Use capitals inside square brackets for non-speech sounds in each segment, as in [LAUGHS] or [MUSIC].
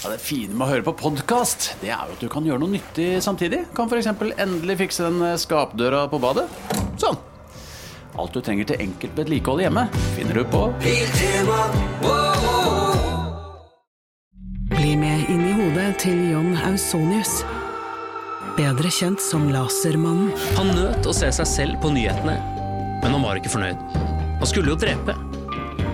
Ja, det fine med å høre på podkast, det er jo at du kan gjøre noe nyttig samtidig. Kan f.eks. endelig fikse den eh, skapdøra på badet. Sånn. Alt du trenger til enkelt vedlikehold hjemme, finner du på Bli med inn i hodet til John Ausonius. Bedre kjent som Lasermannen. Han nøt å se seg selv på nyhetene, men han var ikke fornøyd. Han skulle jo drepe.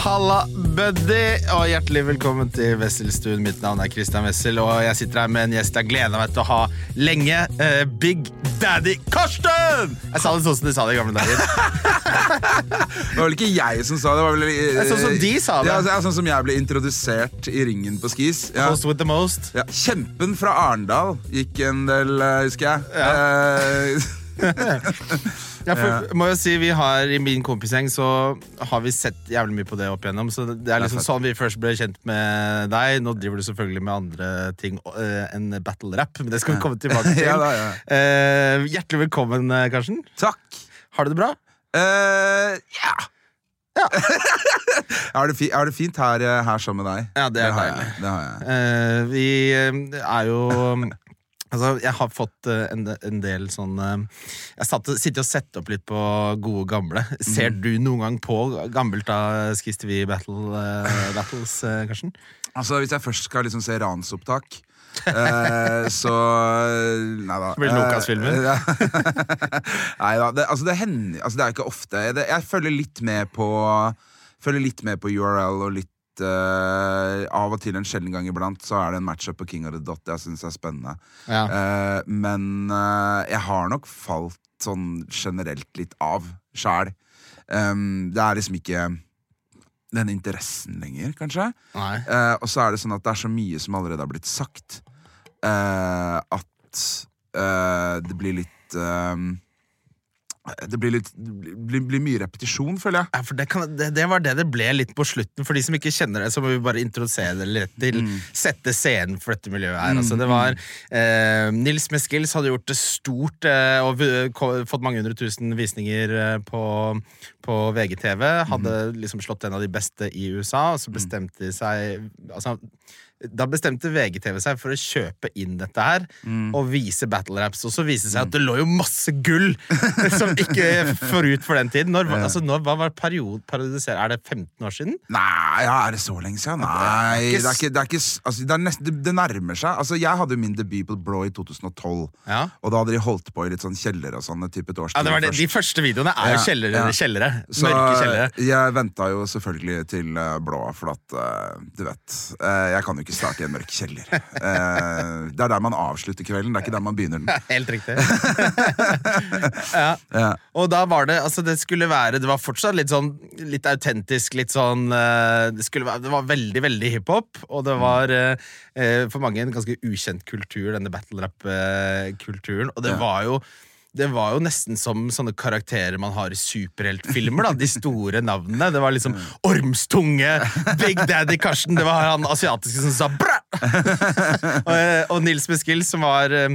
Halla, buddy, og hjertelig velkommen til Wesselstuen. Mitt navn er Christian Wessel, og jeg sitter her med en gjest jeg gleder meg til å ha lenge. eh, Big Daddy Karsten! Jeg sa det sånn som de sa det i gamle dager. Det var vel ikke jeg som sa det. det var vel, er sånn som de sa det. Ja, altså, ja, sånn som jeg ble introdusert i ringen på skis. Ja. Host with the most. Ja. Kjempen fra Arendal gikk en del, eh, husker jeg. Eh, [LAUGHS] [LAUGHS] Ja, for, må jo si, vi har I min kompisgjeng så har vi sett jævlig mye på det opp igjennom. Så det er liksom sånn vi først ble kjent med deg. Nå driver du selvfølgelig med andre ting eh, enn battle rap, men det skal vi komme tilbake [LAUGHS] til. Ja da, ja. Eh, hjertelig velkommen, eh, Karsten. takk. Har du det bra? Eh, ja. [LAUGHS] er, det fi, jeg det fint her, her sammen med deg. Ja, det er har jeg. Det har jeg. Uh, vi er jo Altså, jeg har fått eh, en, en del sånn eh, Jeg satt, sitter og setter opp litt på gode gamle. Ser du noen gang på gammelt av Skis TV Battle, uh, Battles, uh, Karsten? Altså, Hvis jeg først skal liksom se ransopptak [LAUGHS] eh, så Nei da. Det blir. Eh, ja. [LAUGHS] nei da. Det, altså, det hender altså, Det er ikke ofte. Det, jeg følger litt med på Følger litt med på URL og litt eh, Av og til en sjelden gang iblant så er det en matchup på King of the Dot jeg syns er spennende. Ja. Uh, men uh, jeg har nok falt sånn generelt litt av sjæl. Um, det er liksom ikke den interessen lenger, kanskje. Og så er det sånn at det er så mye som allerede har blitt sagt, at det blir litt eh, Det blir litt blir, blir mye repetisjon, føler jeg. Ja, for det, kan, det, det var det det ble litt på slutten. For de som ikke kjenner det, så må vi bare introdusere det litt til. Sette scenen for dette miljøet her. Altså, det var eh, Nils Meskils hadde gjort det stort eh, og fått mange hundre tusen visninger eh, på, på VGTV. Hadde liksom slått en av de beste i USA, og så bestemte de seg altså, da bestemte VGTV seg for å kjøpe inn dette her og vise battle raps. Og så viste det seg at det lå jo masse gull [LAUGHS] som ikke får ut for den tiden. Når, altså, når, hva var period, parodisere? Er det 15 år siden? Nei, ja, er det så lenge siden? Nei, det er ikke, det er ikke altså, det, er nærmer seg. Altså, jeg hadde min debut på Blå i 2012, Ja. og da hadde de holdt på i litt sånn kjeller og sånn. Type et års Ja, det var det. først. De første videoene er jo Ja, kjellere. ja. kjellere. Så Mørke kjellere. jeg venta jo selvfølgelig til eh, blå, for at uh, du vet uh, Jeg kan jo ikke starte i en mørk kjeller. Uh, det er der man avslutter kvelden, det er ikke der man begynner den. [LAUGHS] Helt riktig. [LAUGHS] ja. Ja. Og da var det altså det skulle være Det var fortsatt litt sånn Litt autentisk, litt sånn eh, Det, være, det var veldig, veldig hiphop, og det var eh, for mange en ganske ukjent kultur, denne battle rap-kulturen. Og det var jo det var jo nesten som sånne karakterer man har i superheltfilmer. da, De store navnene. Det var liksom Ormstunge, Big Daddy Karsten, det var han asiatiske som sa bræ! og, eh, og Nils Beskild som var eh,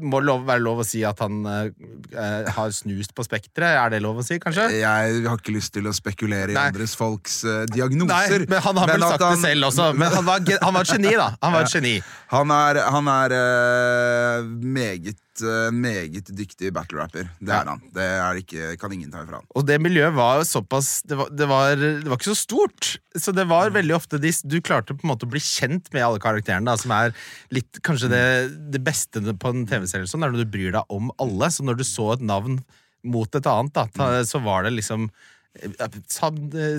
Må lov, være lov å si at han eh, eh, har snust på spekteret. Er det lov å si, kanskje? Jeg har ikke lyst til å spekulere i Nei. andres folks eh, Nei, diagnoser. men Han har vel sagt han... det selv også. [LAUGHS] Men han var, han var et geni, da. Han var et geni. Han er, han er eh, meget, eh, meget dyktig battle-rapper. Det er han. Det er ikke, kan ingen ta ifra han. Og det miljøet var såpass det var, det, var, det var ikke så stort. Så det var veldig ofte de, Du klarte på en måte å bli kjent med alle karakterene, da, som er litt kanskje det, det beste på en TV-serie, sånn, er når du bryr deg om alle. Så når du så et navn mot et annet, da, ta, så var det liksom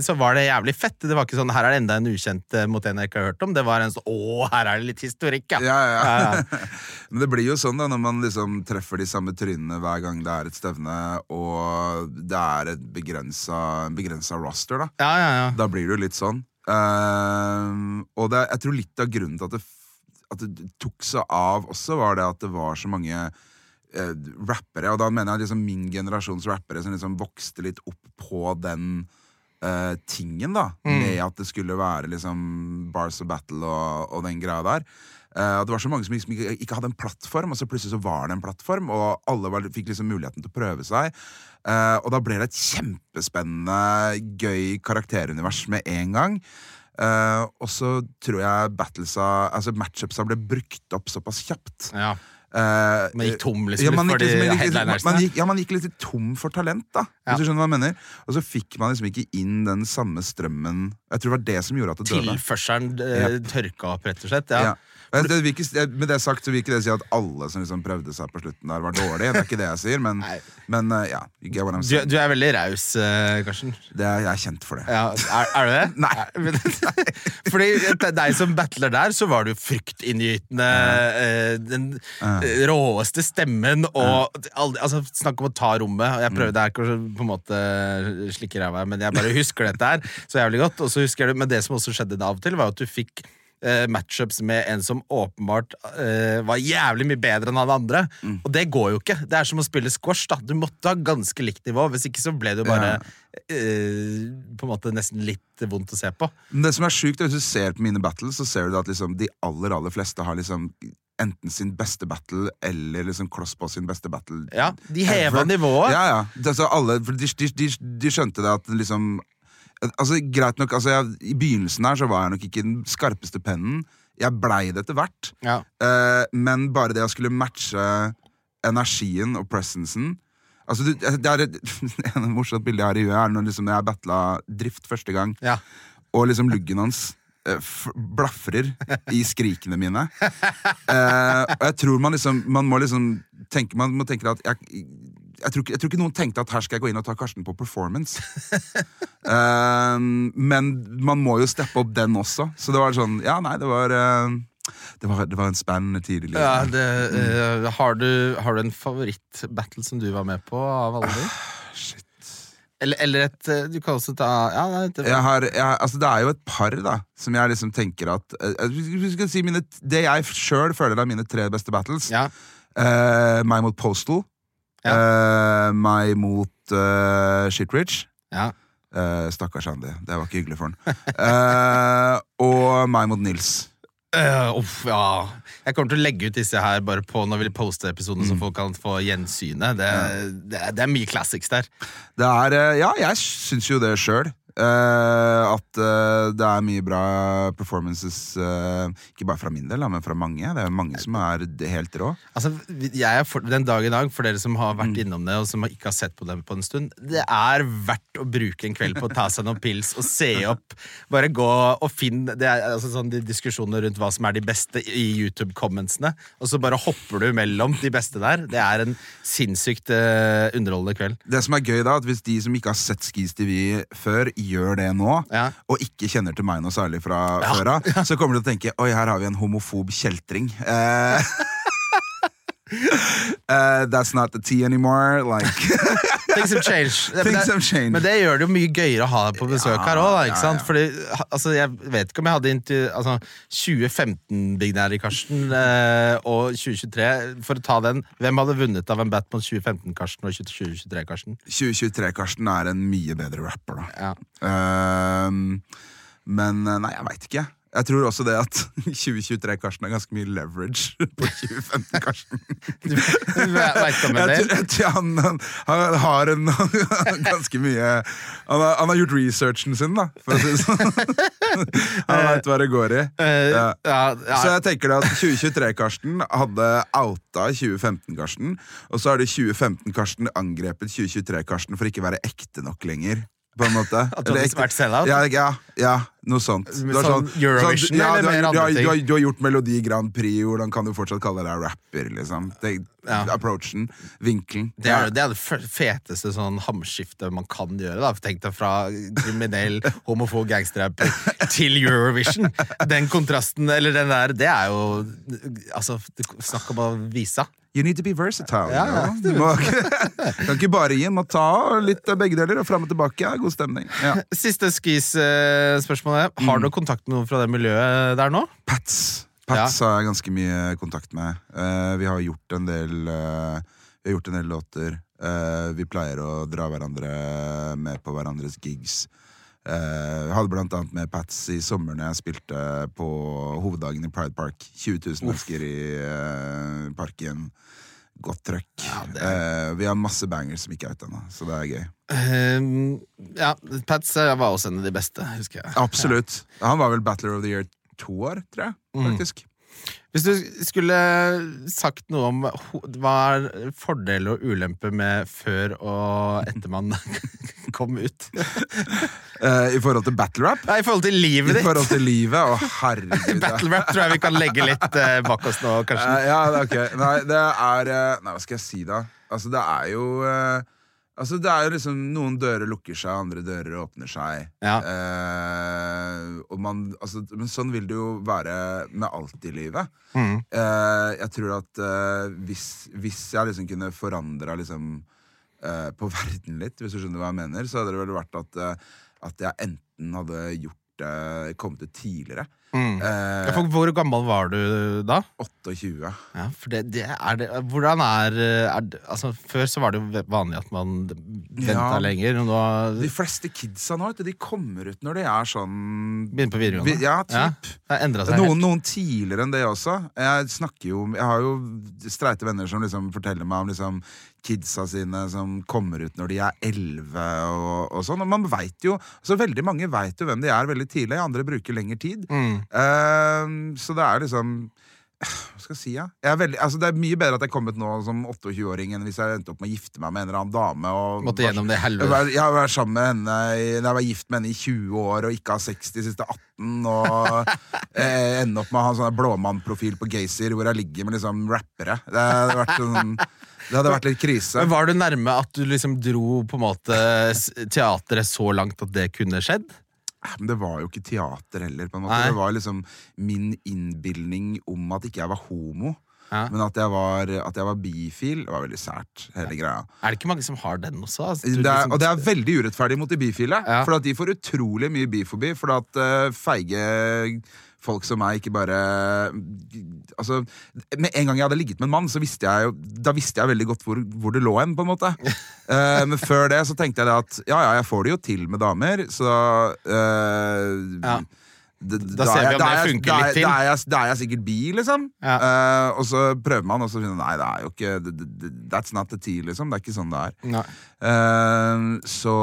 så, var det jævlig fett. Det var ikke sånn 'her er det enda en ukjent eh, mot en jeg ikke har hørt om'. Det var en sånn 'å, her er det litt historikk', ja. Ja, ja. Ja. [LAUGHS] Men det blir jo sånn da når man liksom treffer de samme trynene hver gang det er et stevne, og det er et begrensa, begrensa roster, da. ja, ja, ja. Da blir det jo litt sånn. Uh, og det, jeg tror litt av grunnen til at det, at det tok seg av også, var det at det var så mange eh, rappere, og da mener jeg liksom min generasjons rappere som liksom vokste litt opp på den eh, tingen, da. Med at det skulle være liksom Bars of Battle og, og den greia der. Eh, og det var så mange som liksom ikke, ikke hadde en plattform, og så plutselig så var det en plattform, og alle var, fikk liksom muligheten til å prøve seg. Eh, og da ble det et kjempespennende, gøy karakterunivers med en gang. Eh, og så tror jeg battlesa, altså matchupsa ble brukt opp såpass kjapt. Ja. Uh, Man gikk tom liksom, ja, man for gikk, liksom, man, gikk, ja, man gikk litt tom for talent, da. Ja. Hvis du skjønner hva jeg mener Og så fikk man liksom ikke inn den samme strømmen Jeg tror det var det som gjorde at det døde. Tilførselen yep. tørka opp, rett og slett. Ja. Ja. Men det, ikke, med det sagt så vil ikke det si at alle som liksom prøvde seg på slutten der, var dårlige. Det er ikke det jeg sier, men, men eh, ja. Get what I'm Du, du er veldig raus, eh, Karsten. Det er, jeg er kjent for det. Ja, er, er du det? [LAUGHS] Nei. [LAUGHS] men- Fordi deg som battler der, så var du fryktinngytende. Ja. Den ja. råeste stemmen og altså, Snakk om å ta rommet. Jeg prøvde her kanskje på en måte slikker ræva, men jeg bare husker dette her så jævlig godt. Og så husker jeg det, Men det som også skjedde av og til, var at du fikk eh, matchups med en som åpenbart eh, var jævlig mye bedre enn alle andre. Og det går jo ikke. Det er som å spille squash. da Du måtte ha ganske likt nivå, hvis ikke så ble det jo bare eh, på en måte nesten litt vondt å se på. Men det som er sjukt, er hvis du ser på mine battles, så ser du at liksom de aller aller fleste har liksom enten sin beste battle eller liksom kloss på sin beste battle. Ja, De heva nivået. Ja, ja. Altså, alle, de, de, de, de skjønte det at liksom Altså, Greit nok, altså, jeg, I begynnelsen her så var jeg nok ikke den skarpeste pennen. Jeg blei det etter hvert. Ja. Uh, men bare det å skulle matche energien og presencen Altså, du, det er et, [LAUGHS] en morsomt bilde jeg har i huet, er når liksom jeg battla Drift første gang, Ja. og liksom luggen hans blafrer i skrikene mine. Eh, og jeg tror man liksom Man må liksom tenke Man må tenke at jeg, jeg, tror ikke, jeg tror ikke noen tenkte at her skal jeg gå inn og ta Karsten på performance. Eh, men man må jo steppe opp den også. Så det var sånn Ja, nei, det var eh, det var, det var en spennende tid i livet. Ja, det, uh, har, du, har du en favorittbattle som du var med på av alle de? Eller, eller et eh, Du kan også ta ja, det, Jeg har, jeg, altså det er jo et par da som jeg liksom tenker at eh, hvis vi si mine, Det jeg sjøl føler er mine tre beste battles. ja. Uh, meg mot Postal. Eh, meg mot uh, Shitridge. Ja. Uh, stakkars Andy. Det var ikke hyggelig for han. [LAUGHS] Eh, og meg mot Nils. Eh, uff, ja. Jeg kommer til å legge ut disse her bare på når vi poster episoden, så folk kan få gjensynet. Det, det, er- det er mye classics der. Det er eh, Ja, jeg syns jo det sjøl. At uh, det er mye bra performances, uh, ikke bare fra min del, men fra mange. Det er mange som er helt rå. Altså, jeg er for, Den dag i dag, for dere som har vært innom det og som ikke har sett på det på en stund, det er verdt å bruke en kveld på å ta seg noen pils og se opp. Bare gå og finn det er, altså, sånn, de diskusjoner rundt hva som er de beste i YouTube-commentsene, og så bare hopper du mellom de beste der. Det er en sinnssykt underholdende kveld. Det som er gøy da, at Hvis de som ikke har sett Skis TV før, gjør det nå, Ja. og ikke kjenner til meg noe særlig fra før av, så kommer de til å tenke Oi, her har vi en homofob kjeltring. Eh, [LAUGHS] eh, [LAUGHS] that's not the tea anymore. Like [LAUGHS] Things have changed. [LAUGHS] Things det- have changed. Men det gjør det jo mye gøyere å ha deg på besøk Ja, her òg, ja, ja. Fordi, altså, jeg vet ikke om jeg hadde intervju... altså, 2015 Big Daddy Karsten eh, og 2023. For å ta den, hvem hadde vunnet av en bat mot 2015-Karsten og 2023-Karsten? 2023-Karsten er en mye bedre rapper, da. Ja. Uh, men eh, nei, jeg veit ikke. Jeg tror også det at [LAUGHS] 2023-Karsten har ganske mye leverage [LAUGHS] på 2015-Karsten. [LAUGHS] Du vet om jeg tror han, han, han har en ganske mye han har, han har gjort researchen sin, da, for å si det sånn. Han veit hva det går i. Eh, Ja. ja. Så jeg tenker at 2023-Karsten hadde outa 2015-Karsten, og så har det 2015-Karsten angrepet 2023-Karsten for ikke å være ekte nok lenger. På en måte. At du hadde vært sellout? Ja, ja, ja, noe sånt. Du har sånn Eurovision, ja, eller mer andre ting? du, har, du har gjort Melodi Grand Prix, hvordan kan du fortsatt kalle deg rapper? Liksom. Det, Ja. Approachen, vinkelen. Det er, det er det feteste sånn hamskiftet man kan gjøre. da Tenk deg fra kriminell, [LAUGHS] homofob gangsterrapper til Eurovision. Den kontrasten, eller den der, det er jo Altså, snakk om å vise. You need to be versatile. Ja, ja, du må, [LAUGHS] kan ikke bare gi, må ta litt av begge deler, og fram og tilbake. Ja, god stemning. Ja. [LAUGHS] Siste skis-spørsmålet. Har Mm. du kontakt med noen fra det miljøet der nå? Pats. Pats har jeg ganske mye kontakt med. Uh, vi har gjort en del uh, Vi har gjort en del låter. Uh, vi pleier å dra hverandre med på hverandres gigs. Jeg hadde blant annet med Pats i sommer når jeg spilte på hoveddagen i Pride Park. 20 000 mennesker i parken. Godt trøkk. Eh, vi har masse bangers som ikke er ute ennå, så det er gøy. Um, ja, Pats var også en av de beste, husker jeg. Absolutt. Han var vel Battler of the Year to år, tror jeg. faktisk Hvis du skulle sagt noe om hva er fordeler og ulemper med før og etter man [LAUGHS] kom ut? [LAUGHS] Eh, I forhold til battle rap? Nei, I forhold til livet I ditt. forhold til livet? Å, [LAUGHS] herregud. Battle rap tror jeg vi kan legge litt uh, bak oss nå, kanskje. Uh, ja, ok. Nei, det er Nei, hva skal jeg si, da? Altså, det er jo Altså, det er jo liksom Noen dører lukker seg, andre dører åpner seg. Ja. Eh, og man, altså, men sånn vil det jo være med alt i livet. Mm. Eh, jeg tror at eh, hvis, hvis jeg liksom kunne forandra liksom, på verden litt, hvis du skjønner hva jeg mener, så hadde det vel vært at, at jeg enten hadde gjort det kommet ut tidligere. Mm. Eh, Ja, for hvor gammel var du da? 28. Ja, for det, det er det Hvordan er, er det- altså, Før så var det jo vanlig at man venta Ja. lenger. Nå De fleste kidsa nå, de kommer ut når de er sånn begynner på videregående. Ja, typ. Det seg Noen, noen tidligere enn det også. Jeg snakker jo Jeg har jo streite venner som liksom forteller meg om liksom kidsa sine som kommer ut når de er elleve og, og sånn. Og man veit jo Så veldig mange veit jo hvem de er veldig tidlig, andre bruker lengre tid. Mm. Eh, så det er liksom hva skal jeg si, ja? Jeg er veldig, altså det er mye bedre at jeg kom ut nå som 28-åring enn hvis jeg endte opp med å gifte meg med en eller annen dame. Og Måtte gjennom det helvete. var, jeg har vært sammen med henne i- Jeg var gift med henne i 20 år og ikke har sex de siste 18. Og [LAUGHS] eh, ende opp med å ha en sånn blåmannprofil på Gaysir hvor jeg ligger med liksom rappere. Det hadde vært, sånn, det hadde vært litt krise. Men Var du nærme at du liksom dro på en måte teatret så langt at det kunne skjedd? Men det var jo ikke teater heller. på en måte Nei. Det var liksom min innbilning om at ikke jeg var homo. Ja. Men at jeg var, at jeg var bifil, var veldig sært. hele greia Er det ikke mange som har den også? Altså, det er, liksom- og det er veldig urettferdig mot de bifile. Ja. For at de får utrolig mye bifobi. For at uh, feige folk som meg ikke bare Altså, Med en gang jeg hadde ligget med en mann, så visste jeg jo Da visste jeg veldig godt hvor, hvor det lå hen. på en måte uh, [LAUGHS] Men før det så tenkte jeg det at ja, ja, jeg får det jo til med damer, så uh, Ja. Da, Da ser vi om det er funker er- litt til. Da er, jeg, da er jeg sikkert bi, liksom. Ja. Uh, og så prøver man, og så finner man nei, det er jo ikke That's not the tea, liksom. Det er ikke sånn det er. Nei. Eh, så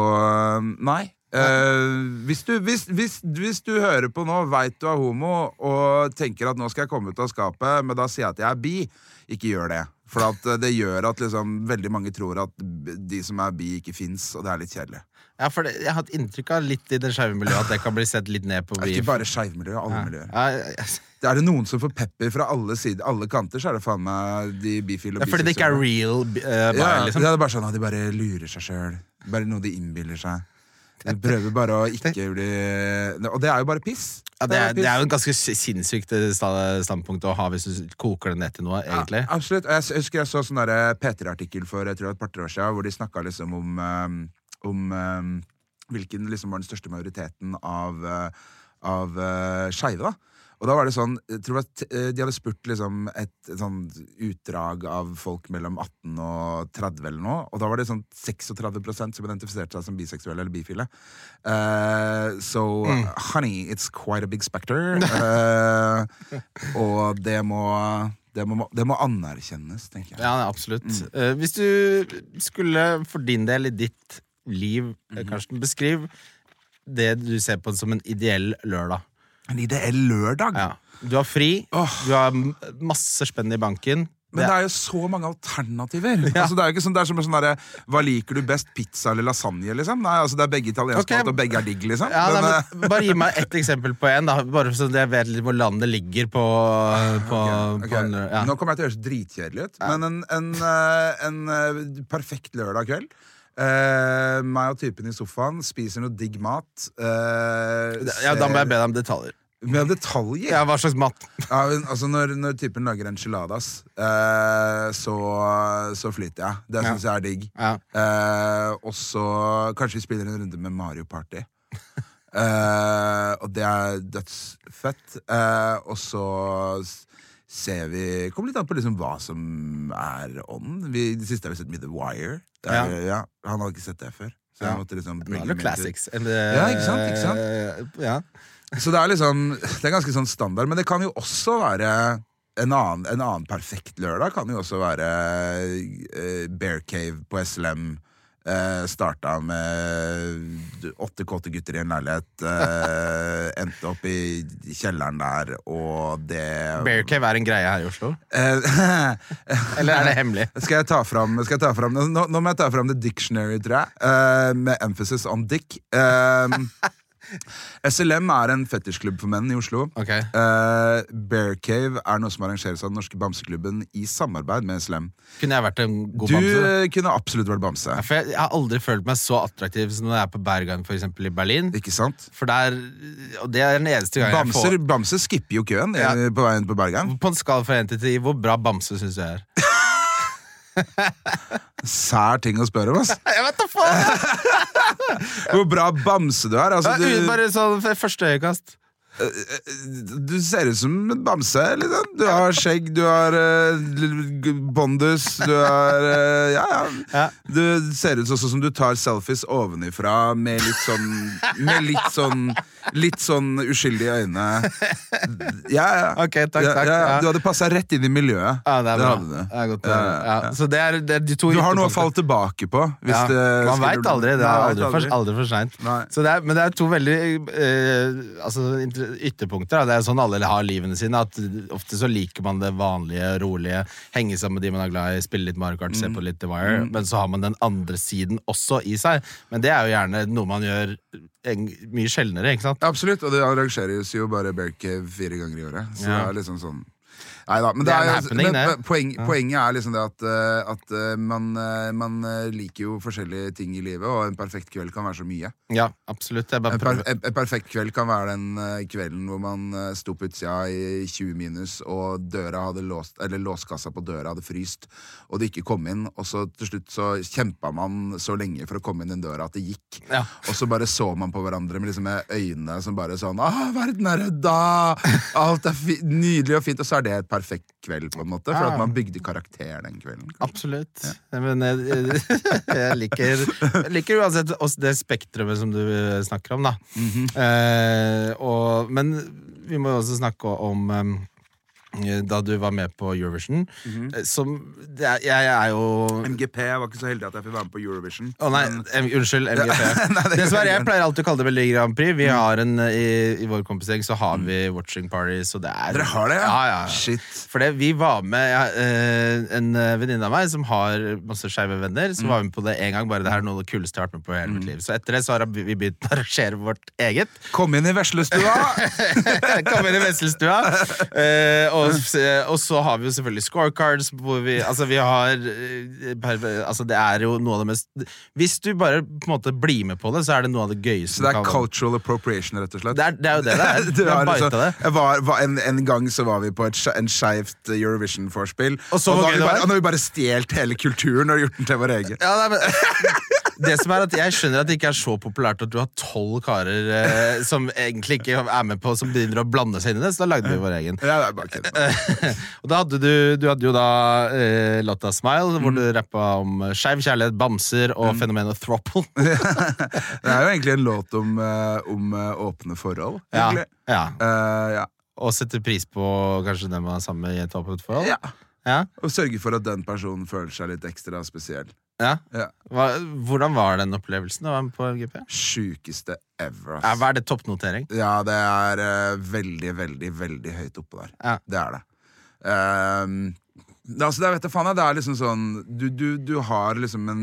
nei. Eh, hvis, du, hvis, hvis, hvis du hører på nå, veit du er homo og tenker at nå skal jeg komme ut av skapet, men da sier jeg at jeg er bi, ikke gjør det. For at eh, det gjør at liksom, veldig mange tror at de som er bi, ikke fins, og det er litt kjedelig. Ja, for det, Jeg har hatt inntrykk av litt i det skeive miljøet at det kan bli sett litt ned på. Er ikke bare skeivmiljøet, alle miljøer. Ja, ja, ja. Det er det noen som får pepper fra alle sider, alle kanter, så er det faen meg de bifile og Ja, fordi det ikke er real uh, Ja, liksom. det er bare sånn at de bare lurer seg sjøl. Bare noe de innbiller seg. De prøver bare å ikke bli Og det er jo bare piss. Ja, det, er, det er jo en ganske sinnssykt eh, standpunkt å ha hvis du koker det ned til noe, egentlig. Ja, absolutt. Jeg husker jeg så sånn der P3-artikkel for jeg tror et par-tre år siden, hvor de snakka liksom om, um, om um, hvilken liksom var den største majoriteten av, uh, av uh, skeive. Og da var det sånn, jeg tror at eh, De hadde spurt liksom et, et sånn utdrag av folk mellom 18 og 30 eller noe, og da var det sånn 36% som identifiserte seg som biseksuelle eller bifile. Uh, so honey, it's quite a big specter. Uh, [LAUGHS] og det må, det må det må anerkjennes, tenker jeg. Ja, absolutt. Eh, hvis du skulle, for din del, i ditt liv, eh, Karsten, beskriv det du ser på som en ideell lørdag. En ideell lørdag. Ja. Du har fri, Åh. du har masse spenn i banken. Men det er jo så mange alternativer. [LAUGHS] Altså, det er jo ikke sånn, det er som sånn der, Hva liker du best, pizza eller lasagne? liksom? Nei, altså Det er begge italiensk okay. mat, og begge er digg, liksom. Ja, Men, nei, eh, men, bare gi meg ett eksempel på en. Bare så jeg vet litt hvor landet ligger på, på, ok. på en. Ja. Nå kommer jeg til å høres dritkjedelig ut, men en, en, eh, en eh, perfekt lørdag kveld. Eh, meg og typen i sofaen spiser noe digg mat. Uh, ja, Da må jeg be deg om detaljer. Med detaljer. Ja, Hva slags mat? [LAUGHS] Ja, altså når, når typen lager enchiladas, eh, så, så flyter jeg. Det Ja. jeg er digg. Ja. Eh, og så kanskje vi spiller en runde med Mario Party. [LAUGHS] Eh, og det er dødsfett. Eh, og så ser vi Kommer litt an på liksom hva som er ånden. Vi- det siste har vi sett mye The Wire. Der, ja. ja. Han hadde ikke sett det før. Så jeg måtte liksom Nå er det classics. Ja, ikke sant, ikke sant? Ja. Så det er liksom Det er ganske sånn standard. Men det kan jo også være en annen, en annen perfekt lørdag kan jo også være uh, Bear Cave på SLM. Uh, starta med åtte kåte gutter i en leilighet. eh, endte opp i kjelleren der, og det Bear Cave er en greie her i Oslo? Eh, [LAUGHS] Eller er det hemmelig? Skal jeg ta fram, jeg ta fram nå, nå må jeg ta fram The Dictionary, tror jeg. uh, med emphasis on dick. Eh, SLM er en fetisjklubb for menn i Oslo. Okay. Uh, Bear Cave er noe som arrangeres av den norske bamseklubben i samarbeid med SLM. Kunne jeg vært en god Du bamse? eh, kunne absolutt vært bamse. Ja, jeg, jeg har aldri følt meg så attraktiv som når jeg er på Berghain for eksempel, i Berlin. Ikke sant? For der, og Det er den eneste gangen jeg får Bamse skipper jo køen eh, Ja. på veien på Bergen. På en skala fra 1 til 10, hvor bra bamse syns du jeg er? [LAUGHS] Sær ting å spørre om, ass. [LAUGHS] Jeg vet da faen! [LAUGHS] Hvor bra bamse du er. Altså, du, Bare sånn første øyekast. Du ser ut som en bamse. Liksom. Du har skjegg, du har uh, bondus, du har uh, ja, ja. Du ser ut sånn som du tar selfies ovenifra med litt sånn Med litt sånn Litt sånn uskyldige øyne. Ja, ja. Okay, takk, takk, ja. Du hadde passa rett inn i miljøet. Ja, det er bra. Det. Det er godt. Så det er, det er de to Du har noe å falle tilbake på. Man veit aldri. Det er aldri, aldri for, for seint. Nei. Så det men det er to veldig eh, altså, ytterpunkter. Da. Det er sånn alle har livene sine. At Ofte så liker man det vanlige, rolige. Henge sammen med de man er glad i, spille litt Mario Kart, Mm. se på litt The Wire. Men så har man den andre siden også i seg. Men det er jo gjerne noe man gjør en, mye sjeldnere. ikke sant? Absolutt, og det arrangeres jo bare Bear Cave fire ganger i året. Så Ja. det er liksom sånn Nei da, men, Det er en jo- happening, men, det. poenget er liksom det at, eh, at eh, man, eh, man liker jo forskjellige ting i livet, og en perfekt kveld kan være så mye. Ja, absolutt. En, per, en, en perfekt kveld kan være den kvelden hvor man sto på utsida i 20 minus, og døra hadde låst, eller låskassa på døra hadde fryst, og det ikke kom inn, og så til slutt så kjempa man så lenge for å komme inn den døra at det gikk. Ja. Og så bare så man på hverandre med, liksom med øynene som bare sånn Ah, verden er redda! Alt er nydelig og fint. Og så er det et perfekt kveld, på en måte. For Ja. at man bygde karakter den kvelden. Absolutt. Men jeg, [LAUGHS] jeg, liker, jeg liker uansett det spektrumet som du eh, snakker om, da. Mhm. eh, og, men vi må jo også snakke om da du var med på Eurovision, Mm -hmm. som er, Jeg er jo MGP jeg var ikke så heldig at jeg fikk være med på Eurovision. Å nei, men- unnskyld, [LAUGHS] MGP. Nei, det er, jeg pleier alltid å kalle det Melodi Grand Prix. Vi har en, eh, i, I vår kompisgjeng så har vi watching parties, og det er Dere har det, ja? Ja, ja. Shit. For det, vi var med jeg, eh, En eh, venninne av meg som har masse skeive venner, så var vi med på det en gang. Bare det her er noe av det kuleste jeg har vært med på i hele mitt liv. Så etter det så har vi begynt å arrangere vårt eget. Kom inn i veslestua! [LAUGHS] inn i veslestua. Eh, og, og så har vi jo selvfølgelig scorecards hvor vi Altså, vi har eh, Altså, det er jo noe av det mest Hvis du bare på en måte blir med på det, så er det noe av det gøyeste Så det er cultural appropriation, rett og slett. det er, det er jo det det er. [LAUGHS] det er liksom- det. var, var, en, en gang så var vi på et, en skeivt Eurovision-vorspiel. Og og, da har vi bare- bare stjålet hele kulturen og gjort den til vår egen. Ja, nei, men, [LAUGHS] det som er at Jeg skjønner at det ikke er så populært at du har tolv karer eh, som egentlig ikke er med på Som begynner å blande seg inn i det, så da lagde vi vår egen. Ja, det er bare kødd. [LAUGHS] og da hadde du, du hadde jo da eh, låta Smile, hvor du rappa om skeiv kjærlighet, bamser og fenomenet throuple. [LAUGHS] Det er jo egentlig en låt om, eh, om eh, åpne forhold. ja, egentlig. ja. Eh, ja. Og sette pris på kanskje den man er sammen med i et åpent forhold. ja. Ja. Og sørge for at den personen føler seg litt ekstra spesiell. Ja. Ja. Hva, hvordan var den opplevelsen å være med på LGP? Sjukeste ever, Ja, hva er det toppnotering? Ja, det er eh, veldig, veldig, veldig høyt oppe der. Ja. Det er det. Ehm, det, altså, det, vet du, faen, jeg, det er liksom sånn du, du, du har liksom en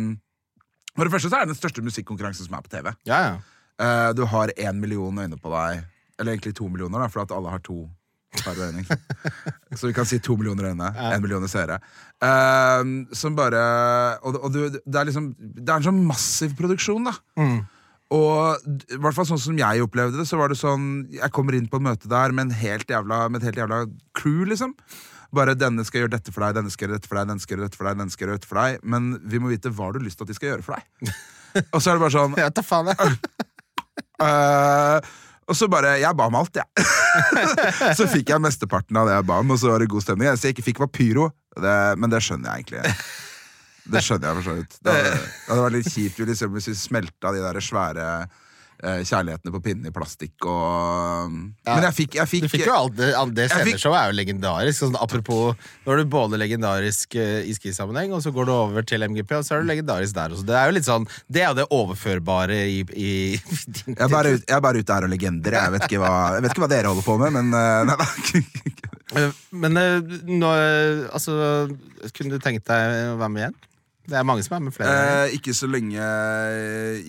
For det første så er det den største musikkonkurransen som er på TV. Ja, ja. Eh, du har én million øyne på deg. Eller egentlig to millioner, da, for at alle har to øyne. Så vi kan si to millioner øyne. Én million seere. Ehm, som bare Og, og du, det er liksom Det er en sånn massiv produksjon, da. Og i hvert fall sånn som jeg opplevde det, så var det sånn Jeg kommer inn på et møte der med, en helt jævla, med et helt jævla crew, liksom. Bare 'denne skal gjøre dette for deg, denne skal gjøre dette for deg', denne skal gjøre dette for deg, denne skal gjøre dette for deg. Men vi må vite hva du har lyst til at de skal gjøre for deg. [LAUGHS] Og så er det bare sånn Jeg tar faen, jeg. [LAUGHS] Eh, Og så bare Jeg ba om alt, jeg. [LAUGHS] så fikk jeg mesteparten av det jeg ba om, og så var det god stemning. Eneste jeg ikke fikk, var pyro, det, men det skjønner jeg egentlig. Det skjønner jeg for så vidt. Det hadde, det hadde vært litt kjipt hvis vi smelta de der svære kjærlighetene på pinnen i plastikk og Men jeg fikk, jeg fikk, Du fikk jo alt det, det sceneshowet er jo legendarisk. Sånn, apropos, Nå er du både legendarisk eh, i skisammenheng, og så går du over til MGP, og så er du legendarisk der også. Det er jo litt sånn Det er jo det overførbare i, i [LAUGHS] din jeg er, bare, ut- jeg er bare ute her og legender. Jeg vet ikke hva, jeg vet ikke hva dere holder på med, men eh, nei, [LAUGHS] nei. Eh, Men eh, nå, eh, altså Kunne du tenkt deg å være med igjen? Det er mange som er med flere. Eh, ikke så lenge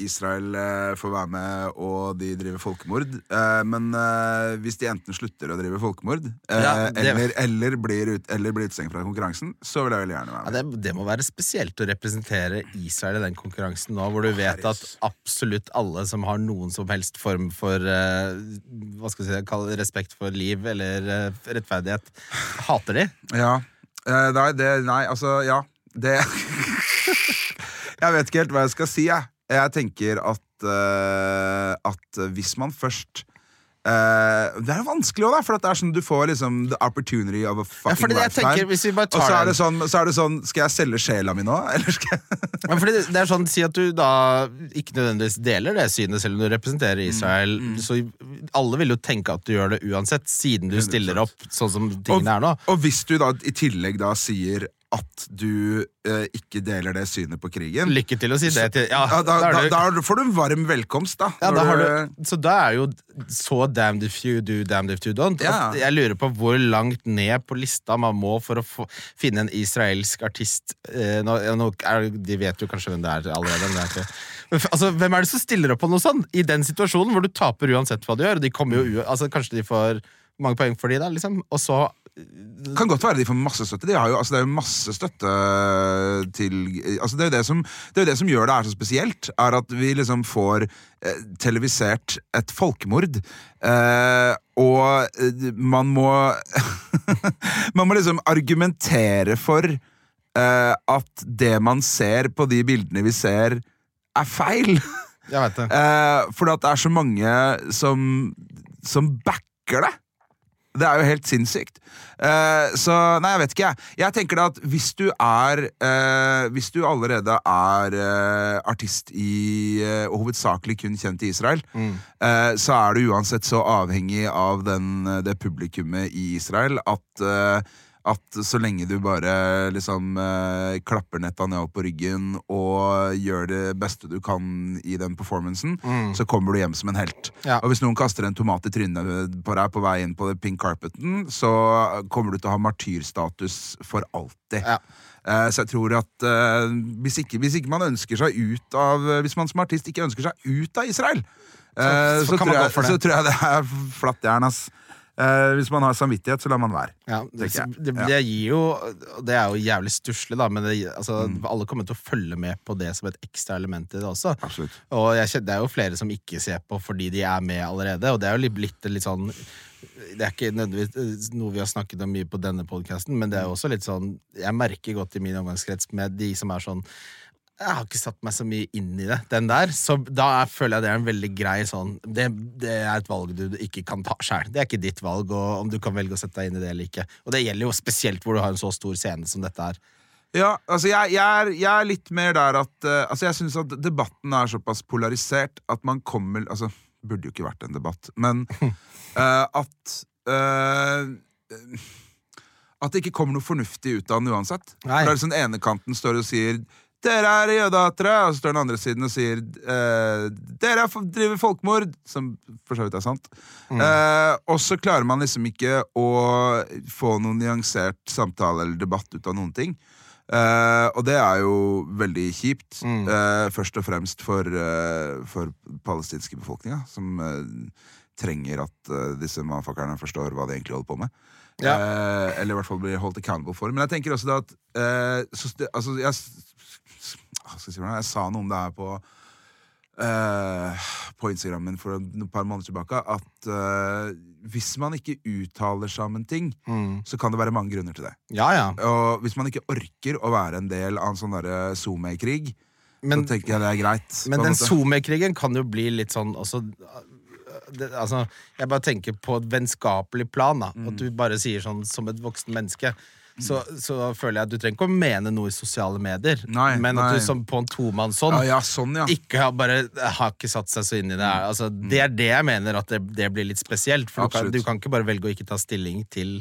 Israel eh, får være med og de driver folkemord. Eh, men eh, hvis de enten slutter å drive folkemord, eh, Ja, det- eller, eller, blir ut, eller blir utestengt fra konkurransen, så vil jeg veldig gjerne være Ja, med. det, det må være spesielt å representere Israel i den konkurransen nå, hvor du vet at absolutt alle som har noen som helst form for eh, hva skal jeg si, respekt for liv eller eh, rettferdighet, hater de. Ja. Eh, nei, det, nei, altså, ja. Det [LAUGHS] Jeg vet ikke helt hva jeg skal si, jeg. Jeg tenker at, uh, at hvis man først Uh, Det er vanskelig òg, for det er sånn du får liksom the opportunity of a Ja, fucking tenker, lifetime. Og så er, det sånn, så er det sånn Skal jeg selge sjela mi nå, [LAUGHS] eller skal jeg Ja, fordi det, er sånn, Si at du da ikke nødvendigvis deler det synet, selv om du representerer Israel. Så alle vil jo tenke at du gjør det uansett, siden du stiller opp sånn som tingene er nå. Og hvis du da i tillegg da sier at du eh, ikke deler det synet på krigen Lykke til å si det til Ja, ja, da, da da, da får du en varm velkomst, da. Ja, du- du, så da er jo så damned if you do, damned if you don't. Jeg lurer på hvor langt ned på lista man må for å få, finne en israelsk artist. Eh, nå, nå er, de vet jo kanskje hvem det er allerede. Men det er. Men, altså, hvem er det som stiller opp på noe sånt? I den situasjonen hvor du taper uansett hva du gjør. De jo, altså, kanskje de får mange poeng for de da, liksom. Og så Kan godt være de får masse støtte. De har jo, altså, det er jo masse støtte til altså, det, er det, som, det er jo det som gjør det her så spesielt, er at vi liksom får eh, televisert et folkemord. Eh, og eh, man må [LAUGHS] Man må liksom argumentere for eh, at det man ser på de bildene vi ser, er feil. Jeg vet det. [LAUGHS] Eh, fordi at det er så mange som, som backer det. Det er jo helt sinnssykt. Uh, så nei, jeg vet ikke, jeg. Jeg tenker da at hvis du er uh, Hvis du allerede er uh, artist i og hovedsakelig kun kjent i Israel, eh, så er du uansett så avhengig av den, det publikummet i Israel at at så lenge du bare liksom eh, klapper Netanyahu på ryggen og gjør det beste du kan i den performancen, så kommer du hjem som en helt. Ja. Og hvis noen kaster en tomat i trynet på deg på vei inn på det pink carpeten, så kommer du til å ha martyrstatus for alltid. Ja. Eh, så jeg tror at eh, hvis, ikke, hvis ikke man ønsker seg ut av Hvis man som artist ikke ønsker seg ut av Israel, eh, så så, tror jeg, så tror jeg det er flatt jern, ass. Eh, hvis man har samvittighet, så lar man være. Ja, det, det, det gir jo Det er jo jævlig stusslig, da, men det, altså, Mm. alle kommer til å følge med på det som et ekstra element i det også. Absolutt. Og jeg det er jo flere som ikke ser på fordi de er med allerede, og det er jo litt- blitt litt sånn Det er ikke nødvendigvis noe vi har snakket om mye på denne podkasten, men det er også litt sånn Jeg merker godt i min omgangskrets med de som er sånn jeg har ikke satt meg så mye inn i det, den der. Så da er, føler jeg det er en veldig grei sånn Det, det er et valg du ikke kan ta sjøl. Det er ikke ditt valg, og om du kan velge å sette deg inn i det eller ikke. Og det gjelder jo spesielt hvor du har en så stor scene som dette er. Ja, altså jeg, jeg, er, jeg er litt mer der at uh, Altså jeg syns at debatten er såpass polarisert at man kommer Altså, burde jo ikke vært en debatt, men uh, [LAUGHS] at uh, At det ikke kommer noe fornuftig ut av den uansett. Nei. For det er sånn ene kanten står og sier 'Dere er jødehatere', og så står den andre siden og sier eh, 'Dere er, driver folkemord', som for så vidt er sant. Eh, og så klarer man liksom ikke å få noen nyansert samtale eller debatt ut av noen ting. Eh, og det er jo veldig kjipt, eh, først og fremst for, uh, for palestinske befolkninga, som eh, trenger at disse motherfuckerne forstår hva de egentlig holder på med. Eh, eller i hvert fall blir holdt accountable for. Men jeg tenker også da at eh, så, altså, jeg, si jeg sa noe om det her på uh, På Instagram for et par måneder tilbake. At uh, hvis man ikke uttaler seg om en ting, så kan det være mange grunner til det. Ja, ja. Og hvis man ikke orker å være en del av en sånn SoMe-krig, så tenker jeg det er greit. Men den. SoMe-krigen kan jo bli litt sånn også, det, altså, Jeg bare tenker på et vennskapelig plan, da. Mm. At du bare sier sånn som et voksen menneske. Så, så føler jeg at du trenger ikke å mene noe i sosiale medier, Nei, men at nei. du som på en tomannshånd Ja, ja, sånn, ja. ikke har bare har ikke satt seg så inn i det. Altså, det er det jeg mener at det, det blir litt spesielt. For du kan, du kan ikke bare velge å ikke ta stilling til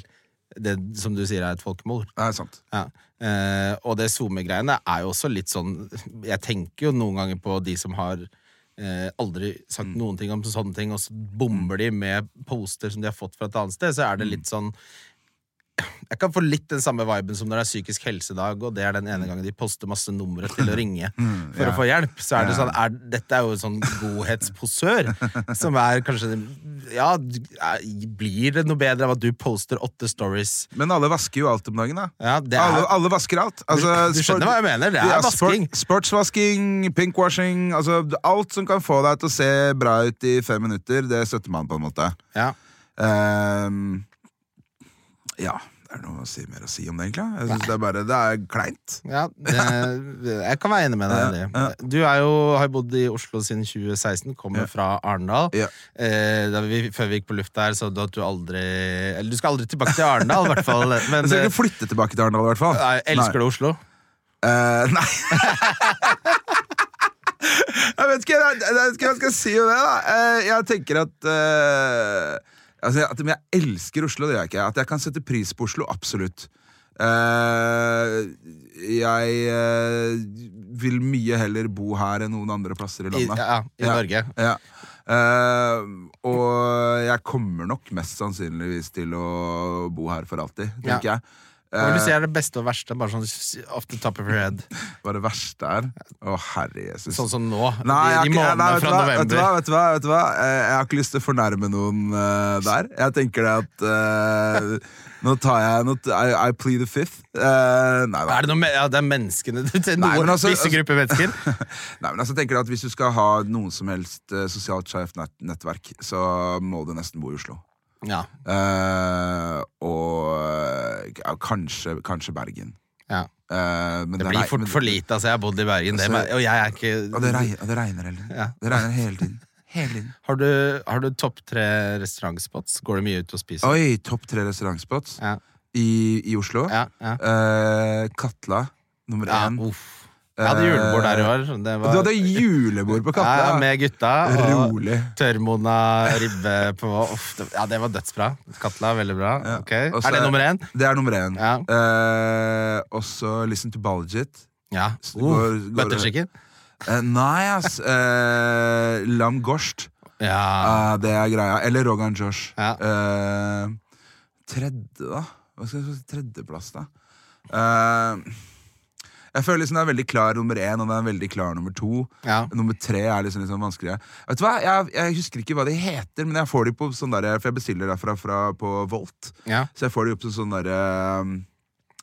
det som du sier er et folkemord. Det er sant. Ja. Eh, og det SoMe-greiene er jo også litt sånn Jeg tenker jo noen ganger på de som har eh, aldri sagt Mm. noen ting om sånne ting, og så bomber de med poster som de har fått fra et annet sted. Så er det Mm. litt sånn Jeg kan få litt den samme viben som når det er psykisk helsedag, og det er den Mm. ene gangen de poster masse numre til å [LAUGHS] ringe for å få hjelp. Så er det sånn er, Dette er jo en sånn godhetsposør, [LAUGHS] som er kanskje Ja, er, blir det noe bedre av at du poster åtte stories? Men alle vasker jo alt om dagen, da. Ja, det Alle, er alle vasker alt. Altså, Du skjønner hva jeg mener? Det er Ja, vasking. Sport, sportsvasking, pinkwashing altså Alt som kan få deg til å se bra ut i fem minutter, det støtter man på en måte. Ja. Ehm, ja, det er noe å si mer å si om det, egentlig. Jeg synes det er bare Det er kleint. Ja, det, jeg kan være enig med deg i det. Du jo, har jo bodd i Oslo siden 2016, kommer fra Arendal. Ja. Eh, vi, før vi gikk på lufta her, sa du at du aldri Eller du skal aldri tilbake til Arendal, i hvert fall. Men [LAUGHS] Jeg skal ikke flytte tilbake til Arendal, i hvert fall. nei, elsker du Oslo? Eh, nei. [LAUGHS] jeg vet ikke jeg, jeg vet ikke hva jeg skal si om det. da Eh, Jeg tenker at eh, altså, At jeg elsker Oslo, det gjør jeg ikke. At jeg kan sette pris på Oslo, absolutt. Uh, jeg uh, vil mye heller bo her enn noen andre plasser i I, landet. ja, i Ja. Norge. Ja. Uh, og jeg kommer nok mest sannsynligvis til å bo her for alltid, tenker jeg. Hva vil du Eh, si er det beste og verste? Bare sånn off the top of your head. Hva det verste er? Å, herre Jesus. Sånn som nå. Nei, jeg de, de månedene fra hva, Vet du hva? november. Vet du hva? Vet du hva? Eh, Jeg har ikke lyst til å fornærme noen uh, der. Jeg tenker det at uh, Nå tar jeg nå, I, I plead the fifth. Uh, nei. Er det, noe, med- ja, det er menneskene til Nei, noen, altså- visse grupper mennesker. [LAUGHS] nei, men altså, jeg tenker at Hvis du skal ha noen som helst eh, sosialt skjevt nett nettverk, så må du nesten bo i Oslo. Ja, Uh, og ja, kanskje, kanskje Bergen. ja. Uh, men Det er blir men- for lite. Altså, jeg har bodd i Bergen, det, Altså, og jeg er ikke Og det, regner, det regner. Ja. Det regner hele tiden. Hele tiden. Har du, har du topp tre restaurantspots? Går du mye ut og spiser? Oi, topp tre restaurantspots Ja, i, i Oslo. ja, ja. Uh, Katla, nummer én. uff. Jeg hadde julebord der i år. Det var, Du hadde julebord på ja, Katla? ja, med gutta. Og Rolig. tørrmona ribbe på uff, det, Ja, det var dødsbra. Katla, veldig bra. Ja. Okay. Også, Er det er- nummer én? Det er nummer én. Ja. Eh, også Listen to Baljit Ja. Uh, går- går- Butter? Eh, nei, ass. Eh, Lam Gorst. Ja. Eh, det er greia. Eller Rogan Josh. Ja. Tredje, da? Hva skal jeg si? Tredjeplass, da? Eh, jeg føler liksom det er veldig klar nummer én, og det er veldig klar nummer to. ja. Nummer tre er liksom, liksom vanskeligere. Vet du hva, jeg, jeg husker ikke hva de heter, men jeg får de på sånn der, for jeg bestiller derfra fra, på Volt. Ja. Så jeg får de opp til sånn derre um,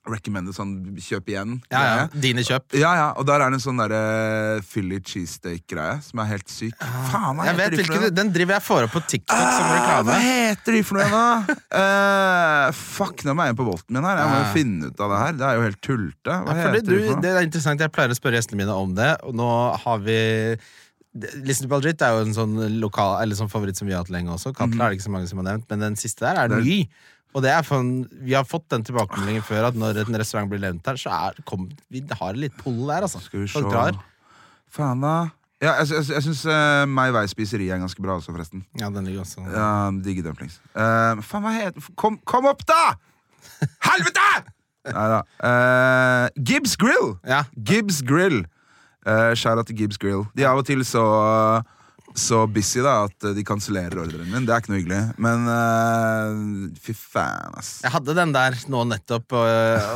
Recommended sånn kjøp igjen. ja, ja. Dine kjøp. Ja, ja, og der er det en sånn derre Philly cheesesteak-greie som er helt syk. Faen, hva Jeg heter vet de for noe? Den driver jeg får opp på TikTok som Ah, reklame. hva heter de for noe, da? uh, [LAUGHS] fuck, nå må jeg inn på Volten min her. Jeg må jo Ja. finne ut av det her. Det er jo helt tullete. Hva Ja, heter du, de for det er interessant, Jeg pleier å spørre gjestene mine om det, og nå har vi Listen to Balljit er jo en sånn lokal Eller sånn favoritt som vi har hatt lenge også. Katla er det ikke så mange som har nevnt, men den siste der er- ny. Og det er for Vi har fått den tilbakemeldingen før at når en restaurant blir nevnt her, så er, kom, vi har litt pull der, altså. Skal vi se. Faen, da. Ja, jeg, jeg, jeg syns uh, My Vei spiseri er ganske bra også, forresten. Ja, den ligger også Ja, Digger dumplings. Uh, faen, hva heter kom, kom opp, da! Helvete! Nei da. Uh, Gibbs Grill! Ja. Gibbs Grill. Uh, Shout-out til Gibbs Grill. De av og til så så busy da at de kansellerer ordren min. Det er ikke noe hyggelig. Men uh, fy faen, ass. Jeg hadde den der nå nettopp, og,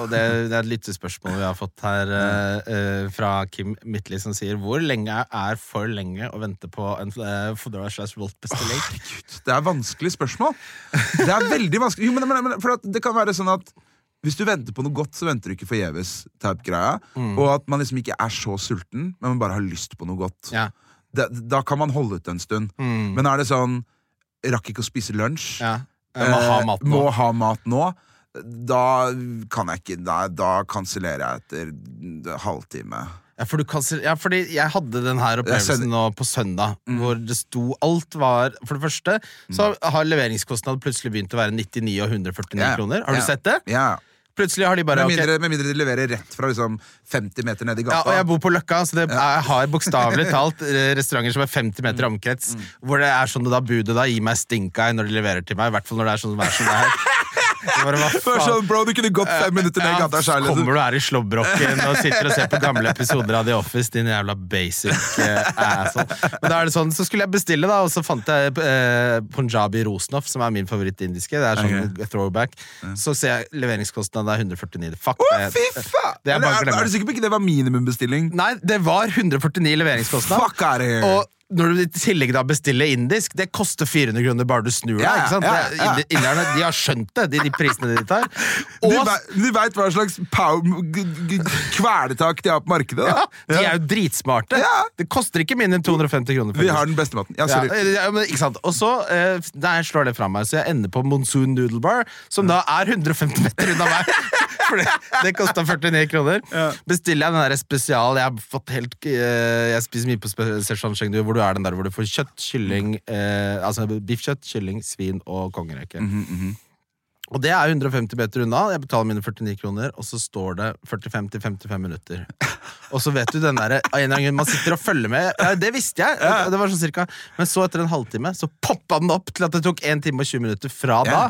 og det, det er et lyttespørsmål vi har fått her eh, eh, fra Kim Midtly, som sier hvor lenge er for lenge å vente på en uh, Fodora slash Volt-bestilling? Herregud, det er vanskelig spørsmål. Det er veldig vanskelig. Jo, men, men, men, for at det kan være sånn at hvis du venter på noe godt, så venter du ikke forgjeves. Mm. Og at man liksom ikke er så sulten, men man bare har lyst på noe godt. Ja. Da, da kan man holde ut en stund. Men er det sånn Rakk ikke å spise lunsj. Ja. Må ha eh, mat nå. Må ha mat nå. Da kan jeg ikke Da, da kansellerer jeg etter halvtime. Ja, for du ja, fordi jeg hadde den her opplevelsen nå på søndag, Mm. hvor det sto alt var For det første så har leveringskostnad plutselig begynt å være 99 og 149 Ja, kroner. Har du ja. sett det? Ja. Plutselig har de bare Med mindre, mindre, med mindre de leverer rett fra liksom 50 meter ned i Ja, og jeg bor på Løkka, så det, jeg har bokstavelig [LAUGHS] talt restauranter som er 50 meter Mm. omkrets, hvor det er sånn da budet da gir meg stinka når de leverer til meg, i hvert fall når det er sånn er som det her. [LAUGHS] Det bare, Det sånn, bro, du kunne gått fem minutter ned gata sjøl. Kommer du her i slåbroken og sitter og ser på gamle episoder av The Office, din jævla basic eh, asshole. Men da er det sånn, så skulle jeg bestille, da, og så fant jeg eh, Punjabi Rosnoff, som er min favorittindiske. Det er sånn throwback. Så ser jeg leveringskostnaden er 149. Fuck oh, det. Det er er, er du sikker på ikke det var minimumbestilling? Nei, det var 149 leveringskostnad. Fuck out of here. Og når du i tillegg da bestiller indisk, det koster 400 kroner bare du snur deg. Ja, ikke sant? ja, ja. Det, Inderne de har skjønt det, de, de prisene de tar. Og du veit hva slags kvelertak de har på markedet? ja, de er jo dritsmarte. Det koster ikke mindre enn 250 kroner. Vi har den beste maten. Ja, sorry. ja, men ikke sant Og så eh, Der slår det fra meg, så jeg ender på Monsoon Noodle Bar, som da er 150 meter unna meg. [LAUGHS] For det, det kosta 49 kroner. Bestiller jeg den der spesial Jeg har fått helt eh, Jeg spiser mye på spe- Chengdu, hvor du er den der hvor du får kjøtt, kylling eh, Altså biffkjøtt, kylling, svin og kongereke. Og det er 150 meter unna. Jeg betaler mine 49 kroner, og så står det 45 til 55 minutter. Og så vet du den der, av en eller annen grunn, Man sitter og følger med. Ja, det visste jeg, det var sånn cirka Men så etter en halvtime så poppa den opp til at det tok 1 time og 20 minutter fra da.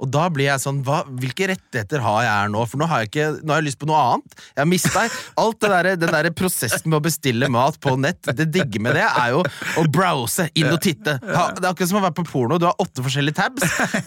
Og da blir jeg sånn hva, Hvilke rettigheter har jeg her nå? For nå har jeg ikke Nå har jeg lyst på noe annet. Jeg har mista alt det der, den der prosessen med å bestille mat på nett. Det digge med det er jo å browse, inn og titte. Det er akkurat som å være på porno. Du har åtte forskjellige tabs,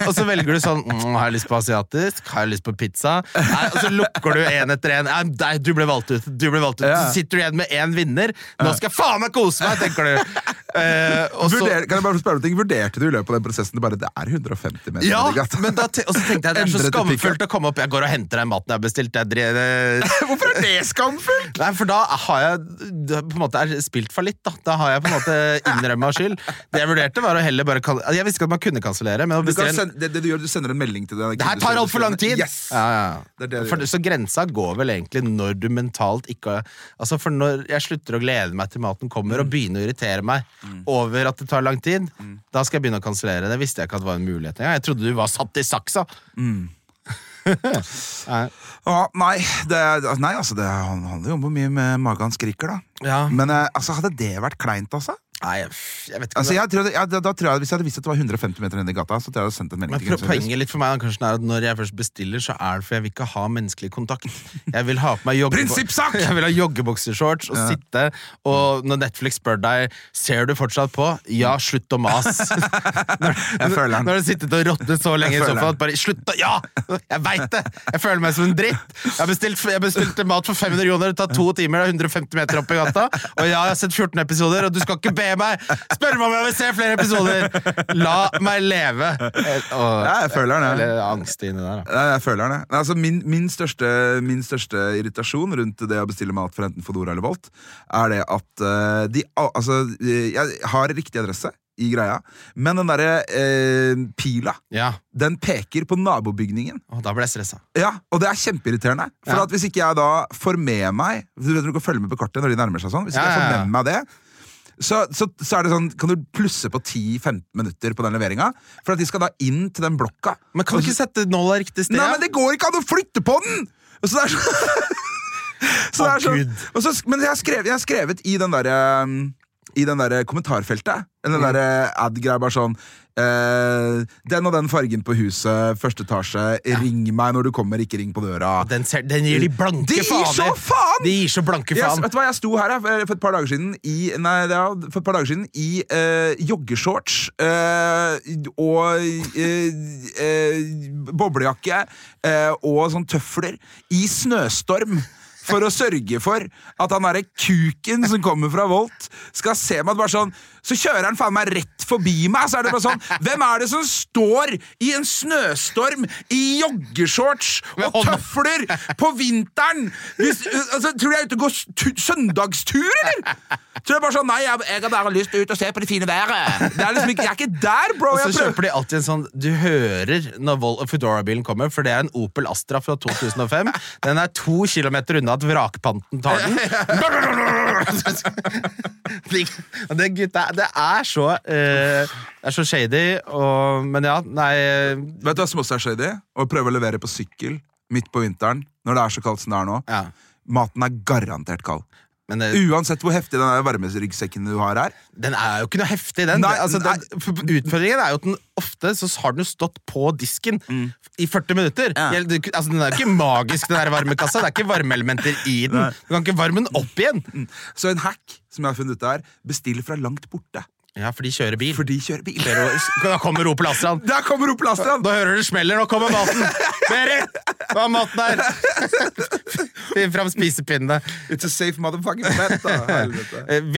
og så velger du sånn mm, Har jeg lyst på asiatisk? Har jeg lyst på pizza? Nei, og så lukker du én etter én. Nei, du ble valgt ut. Du ble valgt ut. Så sitter du igjen med én vinner. Nå skal jeg faen meg kose meg, tenker du. Eh, og så Vurder, kan jeg bare spørre om ting? Vurderte du i løpet av den prosessen bare det er 150 meter ja, men da te og så tenkte jeg det er så skamfullt å komme opp. Jeg går og henter deg maten jeg har bestilt. Jeg drev, [LAUGHS] Hvorfor er det skamfullt? Nei, for da har jeg på en måte er spilt fallitt. Da Da har jeg på en måte innrømma skyld. Det jeg vurderte, var å heller bare Jeg visste ikke at man kunne kansellere, Du kan sende, det, det du gjør, du sender en melding til deg. det her tar altfor lang tid! Yes! Ja, ja. Det det For, så grensa går vel egentlig når du mentalt ikke Altså For når jeg slutter å glede meg til maten kommer, Mm. og begynner å irritere meg over at det tar lang tid, da skal jeg begynne å kansellere. Det visste jeg ikke at det var en mulighet engang. Jeg trodde du var satt i saksa. [LAUGHS] Nei. Ah, nei, det, nei, altså det handler jo om hvor mye med magen skriker, da. Ja. Men eh, altså, hadde det vært kleint, altså? Nei, jeg vet ikke altså jeg tror, jeg, da, da tror jeg, Hvis jeg hadde visst at det var 150 meter ned i gata, så tror jeg hadde sendt en melding Men. Poenget litt for meg kanskje, er at når jeg først bestiller, så er det for jeg vil ikke ha menneskelig kontakt. Jeg vil ha på meg Prinsippsak! [LAUGHS] Jeg vil ha joggeboksershorts og sitte, og når Netflix spør deg Ser du fortsatt på, ja, slutt å mas. [LAUGHS] Når, Jeg føler når du har sittet og råtnet så lenge i sofaen, bare slutt å Ja! Jeg veit det! Jeg føler meg som en dritt. Jeg har bestilt, jeg bestilte mat for 500 kroner, det tar to timer, det er 150 meter opp i gata, og ja, jeg har sett 14 episoder, og du skal ikke be meg spørre meg om jeg vil se flere episoder! La meg leve! Og- Ja, jeg føler den, jeg. Angst inni der, Ja, jeg føler det. Nei, Altså, min, min, største, min største irritasjon rundt det å bestille mat for enten Fodora eller Volt, er det at uh, de Altså, eh, jeg har riktig adresse i greia, men den derre eh, pila, Ja, den peker på nabobygningen. og da ble jeg stressa. Ja, Og det er kjempeirriterende. For Ja. at hvis ikke jeg da får med meg Du vet du kan følge med på kartet når de nærmer seg sånn. Hvis ikke jeg får ja, ja. med meg det så, så, så er det sånn, kan du plusse på 10-15 minutter på den leveringa. For at de skal da inn til den blokka. Men kan du ikke sette nåla riktig sted? Nei, men det går ikke an å flytte på den! Så det er sånn [LAUGHS] så det er sånn, så, men jeg har, skrevet, jeg har skrevet i den derre i den der kommentarfeltet. Mm. Den der ad-greia bare sånn eh, Den og den fargen på huset, første etasje. Ring meg når du kommer, ikke ring på døra. Den, ser, den gir de blanke De faen så faen! De gir så blanke faen! Yes, vet du hva, jeg sto her for et par dager siden i Nei, er, for et par dager siden i uh, joggeshorts uh, og boblejakke og sånn tøfler i snøstorm. For å sørge for at han derre kuken som kommer fra Volt, skal se meg bare sånn Så kjører han faen meg rett forbi meg, så er det bare sånn Hvem er det som står i en snøstorm i joggershorts og tøfler på vinteren? Hvis, altså, tror du jeg er ute og går søndagstur, eller? Tror jeg bare sånn Nei, jeg, jeg har bare lyst ut og se på det fine været. Det er liksom ikke, jeg er ikke der, bro. Og så kjøper de alltid en sånn Du hører når Foodora-bilen kommer, for det er en Opel Astra fra 2005. Den er to kilometer unna at vrakpanten tar den. [LAUGHS] [LAUGHS] Og det, gutta, det er så eh, Det er så shady, og, men ja, nei Vet du hva som også er shady? Å prøve å levere på sykkel midt på vinteren når det er så kaldt som det er nå. ja. Maten er garantert kald. Men det, Uansett hvor heftig den varmeryggsekken du har er. den er jo ikke noe heftig, den. Nei, altså, den Utfordringen er jo at den ofte så har den jo stått på disken i 40 minutter. Ja. Altså, den er jo ikke magisk, den der varmekassa. Det er ikke varmeelementer i den. Du kan ikke varme den opp igjen. Så en hack som jeg har funnet ut er bestill fra langt borte. Ja, for de kjører bil. For de kjører bil. Da kommer Opel Astraen. Da kommer Opel Astraen! Da hører du det smeller, nå kommer maten! Berit! Hva er maten her? [LAUGHS] Finn fram spisepinnene. It's a safe motherfucking bet, da. Helvete.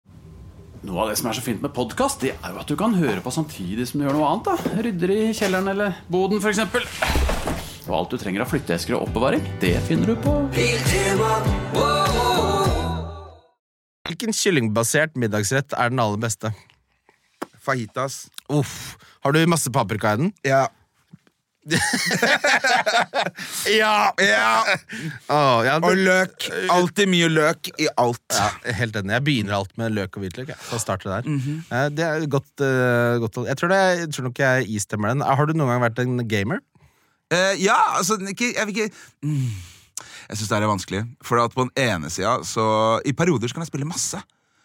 Noe av det som er så fint med podkast, det er jo at du kan høre på samtidig som du gjør noe annet. da Rydder i kjelleren eller boden, f.eks. Og alt du trenger av flytteesker og oppbevaring, det finner du på Hvilken kyllingbasert middagsrett er den aller beste? Fajitas. Uff. Har du masse paprika i den? Ja. [LAUGHS] Ja! ja. Oh, ja, Og løk. Alltid mye løk i alt. ja, helt enig. Jeg begynner alt med løk og hvitløk. jeg. Der. Eh, Det er godt, uh, godt jeg, tror det, jeg tror nok jeg istemmer den. Har du noen gang vært en gamer? Uh, ja, altså ikke, Jeg vil ikke mm. Jeg syns det er vanskelig. For på den ene sida så I perioder så kan jeg spille masse.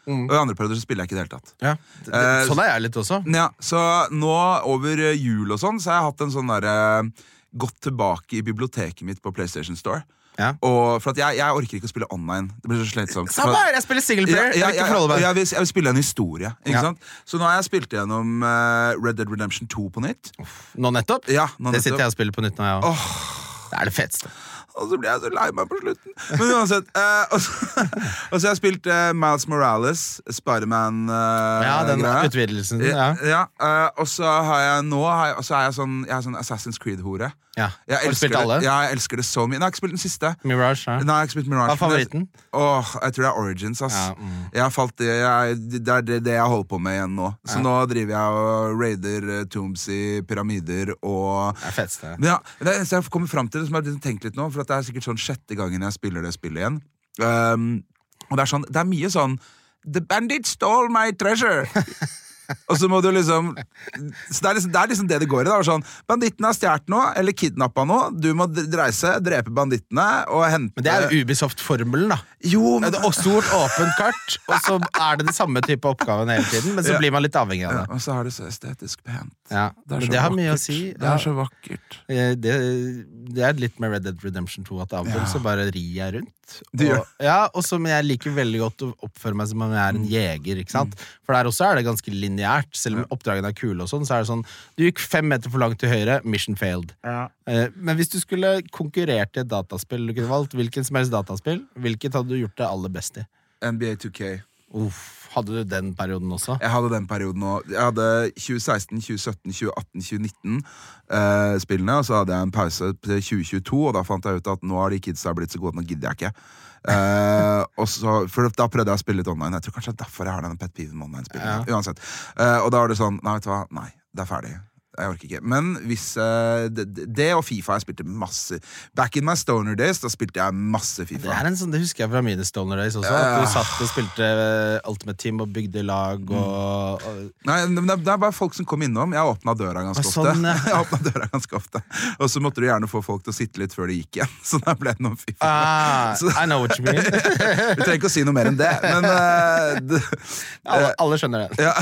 Og i andre perioder så spiller jeg ikke i det hele tatt. Ja. Det, det, Eh, sånn er jeg litt også. Ja, Så nå over eh, jul og sånn Så har jeg hatt en sånn derre Gått tilbake i biblioteket mitt på PlayStation Store. Ja. Og for at jeg, jeg orker ikke å spille online. Det blir så slitsomt. Samme her! Jeg spiller singleplayer. Ja, jeg jeg, jeg vil spille en historie. Ikke Ja. sant? Så nå har jeg spilt gjennom uh, Red Dead Redemption 2 på nytt. Nå nettopp? Ja, nå Det sitter jeg og spiller på nytt nå, jeg òg. Det er det feteste. Og så blir jeg så lei meg på slutten. Men uansett. eh, og, så, [LAUGHS] har jeg spilt eh, Miles Morales, Spiderman. Uh, Ja, den utvidelsen. Ja. ja eh, og så har jeg nå har jeg, så er jeg sånn, jeg er sånn Assassin's Creed-hore. Ja. Jeg Har du spilt alle? Det, ja, jeg elsker det så mye. Nei, jeg har ikke spilt den siste. Mirage, ja. Nei, jeg har ikke spilt Mirage. Hva er favoritten? men Åh, jeg tror det er Origins. ass Ja, mm. jeg har falt, i- jeg, Det er det, det jeg holder på med igjen nå. Så nå driver jeg og raider eh, tombs i pyramider og Det er fett sted. ja, det eneste jeg kommer fram til, som jeg har tenkt litt nå, for det er sikkert sånn sjette gangen jeg spiller det spillet igjen. Um, og det er sånn, det er mye sånn The bandit stole my treasure! [LAUGHS] og så må du liksom Så det er liksom det, er liksom det, det går i. da sånn, Bandittene har stjålet noe, eller kidnappa noe. Du må reise, drepe bandittene og hente Men det er Ubisoft-formelen, da. Jo, Det men er et stort, åpent kart, og så er det det samme type oppgaven hele tiden, men så Ja. blir man litt avhengig av det. Og så er det så estetisk pent. Ja, Det er så det har mye å si. Det Ja, er så vakkert. eh, det, det er litt med Red Dead Redemption 2 at av og til så bare rir jeg rundt. Og, ja, og så, men jeg liker veldig godt å oppføre meg som om jeg er Mm. en jeger. ikke sant? For der også er det ganske lineært. Selv om oppdragene er kule, og sånn, så er det sånn Du gikk fem meter for langt til høyre, mission failed. Eh, Men hvis du skulle konkurrert i et dataspill du kunne valgt, hvilken som helst dataspill, hvilket hadde du gjort det aller best i? NBA 2K. Uff, hadde du den perioden også? Jeg hadde den perioden òg. Jeg hadde 2016, 2017, 2018, 2019 eh, spillene. Og så hadde jeg en pause til 2022, og da fant jeg ut at nå har de kidsa blitt så gode at nå gidder jeg ikke. Eh, og så, for da prøvde jeg å spille litt online. Jeg tror kanskje det er derfor jeg har denne pet peeven med online-spilling. Uansett. Eh, og da var det sånn Nei, vet du hva. Nei, det er ferdig. Jeg orker ikke. Men hvis uh, det, det og Fifa Jeg spilte masse Back in my stoner days, da spilte jeg masse Det er en sånn, det husker jeg fra mine Stoner Days også. At du satt og spilte eh, Ultimate Team og bygde lag og, og Nei, men det er bare folk som kom innom. Jeg åpna døra ganske sånn, ofte. [LAUGHS] Jeg åpnet døra ganske ofte Og så måtte du gjerne få folk til å sitte litt før de gikk igjen. [LAUGHS] Så da ble det noen Fifa. ah, Så- I know what you mean. [LAUGHS] Vi trenger ikke å si noe mer enn det, men uh, det, alle, alle skjønner det. ja,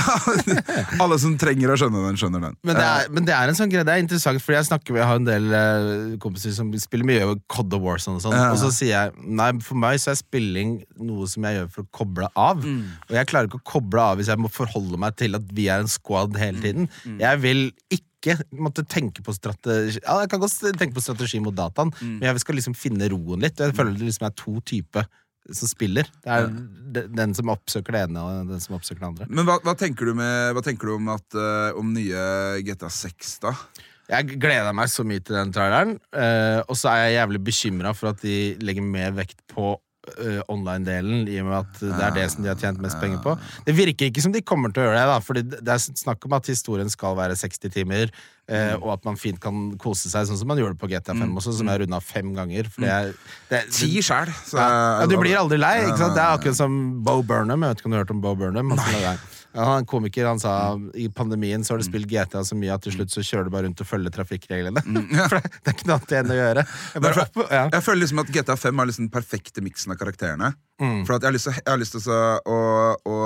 Alle som trenger å skjønne den, skjønner den. Men det, er, men det er en sånn greie, det er interessant, fordi jeg snakker med jeg har en del eh, kompiser som spiller mye COD of Wars og sånn, Ja. og så sier jeg nei, for meg så er spilling noe som jeg gjør for å koble av. Og jeg klarer ikke å koble av hvis jeg må forholde meg til at vi er en squad hele tiden. Jeg vil ikke måtte tenke på strategi Ja, jeg kan godt tenke på strategi mot dataen, men jeg skal liksom finne roen litt. Og jeg føler det liksom er to typer som spiller. Det er de- den som oppsøker det ene, og den som oppsøker det andre. Men hva, hva, tenker du med, hva tenker du om, at, uh, om nye GTA 6, da? Jeg gleder meg så mye til den traileren, Uh, og så er jeg jævlig bekymra for at de legger mer vekt på online-delen, i og med at det er det som de har tjent mest penger på. Det virker ikke som de kommer til å gjøre det, da, Fordi det er snakk om at historien skal være 60 timer, eh, og at man fint kan kose seg, sånn som man gjorde på GTA5 også, som jeg runda fem ganger. For det er, det, Ti sjæl. ja, du blir aldri lei. ikke sant? Det er akkurat som Bo Burnham. Jeg vet ikke om du har hørt om Bo Burnham? Han, er- ja, han er komiker han sa i pandemien så har du spilt GTA så mye at til slutt så kjører du bare rundt og følger trafikkreglene. [LAUGHS] For det, det er ikke noe annet igjen å gjøre. Jeg bare opp, ja. Jeg føler liksom at GTA 5 er liksom den perfekte miksen av karakterene. Mm. For at jeg har lyst til, å- har lyst til å, å, å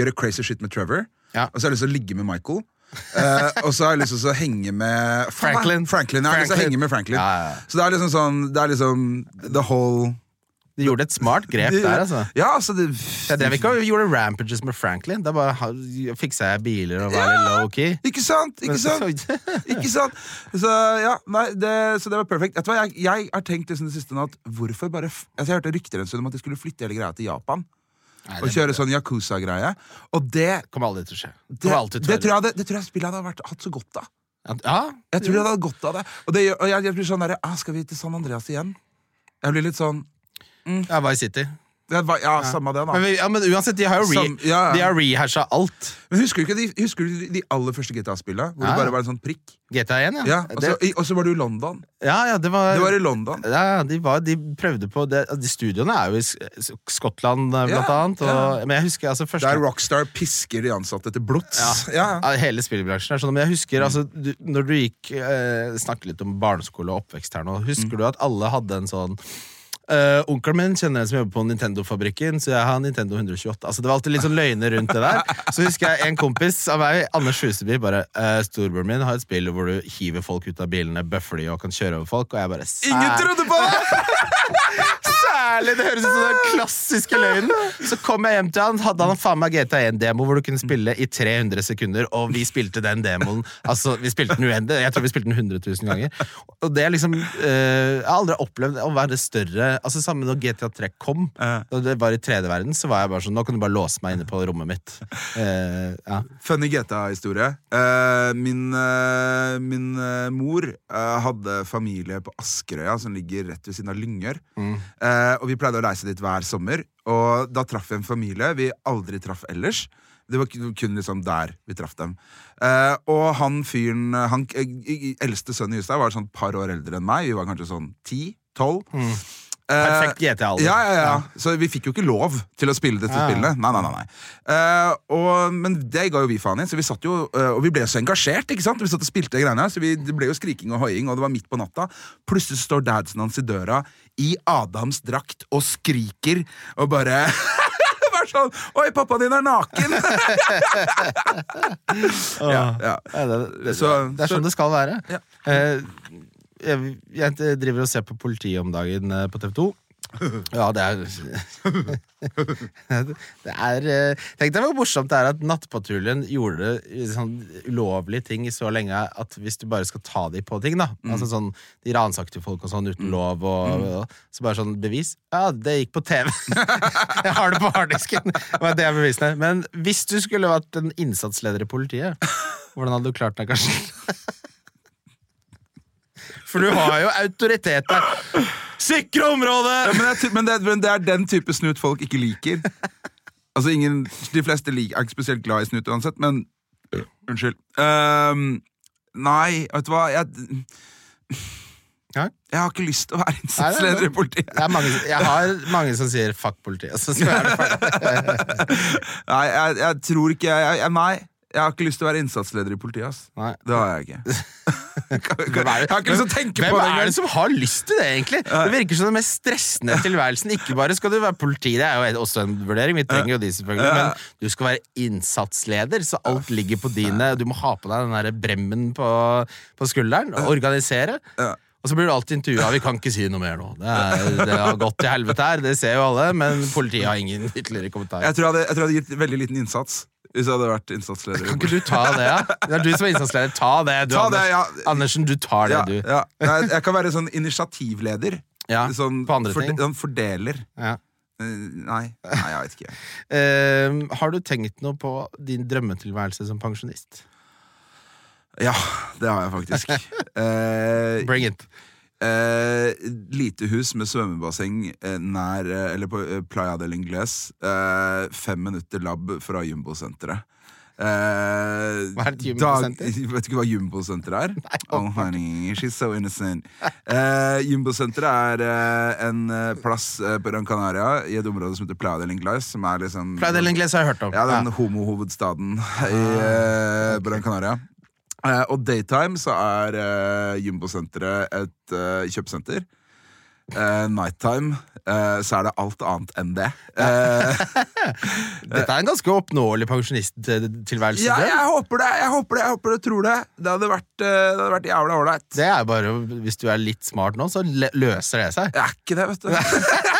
gjøre crazy shit med Trevor. Ja. Og så har jeg lyst til å ligge med Michael. uh, og så har jeg lyst til å henge med Franklin. Franklin. Franklin. Jeg har lyst til å henge med Franklin. Så det er liksom sånn Det er liksom the whole De gjorde et smart grep der, altså. Ja, altså det, Jeg drev ikke og gjorde rampages med Franklin. Da bare fiksa jeg biler og var litt low-key. Ikke sant? Ikke sant? Ikke sant? Så ja, nei, det, så det var perfekt. Vet du hva, jeg, jeg har tenkt liksom det siste nå at hvorfor bare altså, Jeg hørte rykter en stund om at de skulle flytte hele greia til Japan. Nei, Og kjøre sånn Yakuza-greie. Og det kommer aldri til å skje. det, det, tror jeg, det, det tror jeg spillet hadde vært, hatt så godt av. Ja, Jeg tror det hadde hatt godt av det. Og, det, og jeg, jeg blir sånn derre ah, Skal vi til San Andreas igjen? Jeg blir litt sånn ja Vice City. det var, Ja, samme det, da. Men, vi, ja, men uansett, de har jo re, Sam- ja, ja. De har rehasha alt. Men husker du ikke de, husker du de aller første GTA-spillene? Hvor Ja. det bare var en sånn prikk? GTA1, ja. Ja, og så, i- og så var du i London. ja, ja det var, Det var i London. Ja, de, var, de prøvde på det. De studioene er jo i S- S- Skottland, eh, blant Ja, annet. Og, Men jeg husker altså første Der Rockstar pisker de ansatte til blods. Ja. Ja, Hele spillbransjen er sånn. Men jeg husker altså, du, når du gikk eh, snakket litt om barneskole og oppvekst her nå. Husker du at alle hadde en sånn Uh, Onkelen min kjenner en som jobber på Nintendo-fabrikken, så jeg har Nintendo 128. Altså Det var alltid litt sånn løgner rundt det der. Så husker jeg en kompis av meg, Anders Huseby, bare uh, 'Storebroren min har et spill hvor du hiver folk ut av bilene, bøffer de og kan kjøre over folk', og jeg bare Ingen trodde på det! [LAUGHS] Særlig! Det høres ut som den klassiske løgnen. Så kom jeg hjem til han, hadde han faen meg GTA1-demo hvor du kunne spille i 300 sekunder, og vi spilte den demoen. Altså, vi spilte den uendelig. Jeg tror vi spilte den 100 000 ganger. Og det er liksom uh, Jeg har aldri opplevd å være større Altså Samme når GTA3 kom, da det var i 3D-verden, så var jeg bare sånn Nå kan du bare låse meg inne på rommet mitt. Uh, ja. Funny GTA-historie. Uh, min eh, min eh, mor hadde familie på Askerøya, som ligger rett ved siden av Lyngør. Eh, og vi pleide å reise dit hver sommer. Og da traff vi en familie vi aldri traff ellers. Det var kun liksom der vi traff dem. Eh, og han fyren Han eh, eldste sønnen i huset var sånn et par år eldre enn meg. Vi var kanskje sånn ti-tolv. Perfekt GTA-alder. Ja, ja, ja. Så vi fikk jo ikke lov til å spille dette Ja, spillet. Nei, nei, nei, nei. Uh, og, men det ga jo vi faen i, så vi satt jo uh, Og vi ble så engasjert. ikke sant? Vi satt og spilte greiene Så vi, Det ble jo skriking og hoiing, og det var midt på natta. Plutselig står dadsen hans i døra i Adams drakt og skriker og bare [LAUGHS] sånn Oi, pappaen din er naken! [LAUGHS] ja, ja. Det er sånn det skal være. Ja. Jeg, jeg driver og ser på politiet om dagen eh, på TV 2. [LAUGHS] Ja, det er [LAUGHS] Det er eh, Tenk deg hvor morsomt det er at Nattpatruljen gjorde sånn ulovlige ting så lenge at hvis du bare skal ta dem på ting, da Altså sånn, De ransakte folk og sånn uten lov, og, og så bare sånn bevis. Ja, det gikk på TV. [LAUGHS] jeg har det på harddisken. Men det er bevisene. Men hvis du skulle vært en innsatsleder i politiet, hvordan hadde du klart deg, kanskje? For du har jo autoritet der. Sikre området! Ja, men, jeg, men, det, men det er den type snut folk ikke liker. Altså ingen, De fleste liker, er ikke spesielt glad i snut uansett, men Unnskyld. Um, nei, vet du hva Jeg, jeg har ikke lyst til å være er innsatsleder i politiet. Er mange, jeg har mange som sier 'fuck politiet'. Så, [LAUGHS] ferdig. Nei, jeg, jeg tror ikke jeg, jeg, Nei, jeg har ikke lyst til å være innsatsleder i politiet. ass Nei. Det har jeg ikke. [LAUGHS] Jeg har ikke lyst til å tenke Hvem på det er engang. det som har lyst til det, egentlig? Det virker som den mest stressende tilværelsen. Ikke bare skal du være politi, det er jo også en vurdering, vi trenger jo de selvfølgelig, men du skal være innsatsleder, så alt ligger på dine. Du må ha på deg den der bremmen på, på skulderen, og organisere. Og så blir du alltid intervjua. Vi kan ikke si noe mer nå. Det, er, det har gått til helvete her, det ser jo alle, men politiet har ingen ytterligere kommentarer. Jeg tror jeg hadde, jeg tror jeg hadde gitt veldig liten innsats hvis jeg hadde vært innsatsleder. Kan ikke du ta det, ja? Det er du som er innsatsleder. Ta det, du, Ta det, ja. Andersen. Du tar det, ja, du. ja. Jeg, Jeg kan være sånn initiativleder. Ja, sånn, på andre ting. sånn fordeler. Ja. Eh, Nei, nei, jeg vet ikke. [LAUGHS] Eh, har du tenkt noe på din drømmetilværelse som pensjonist? Ja, det har jeg faktisk. uh, [LAUGHS] Bring it. Eh, lite hus med svømmebasseng eh, nær eh, Eller på eh, Playa del Ingles. Eh, fem minutter lab fra Jumbosenteret. Eh, Hva er et Jumbo-senter? [LAUGHS] Vet du ikke hva Jumbosenteret er? [LAUGHS] oh, honey, she's so innocent. Eh, Jumbosenteret er en plass på Gran Canaria i et område som heter Playa del Ingles. Som er liksom Playa del Ingles har jeg hørt om. ja, den homohovedstaden i uh, Gran Canaria. Eh, og daytime så er uh, Jumbosenteret et eh, kjøpesenter. Eh, nighttime eh, så er det alt annet enn det. Eh, [LAUGHS] Dette er en ganske oppnåelig pensjonisttilværelse. ja, jeg håper det, jeg håper det, jeg håper det, tror det. Det hadde vært, det hadde vært jævla ålreit. Det er bare, Hvis du er litt smart nå, så løser det seg. Jeg er ikke det, vet du. [LAUGHS]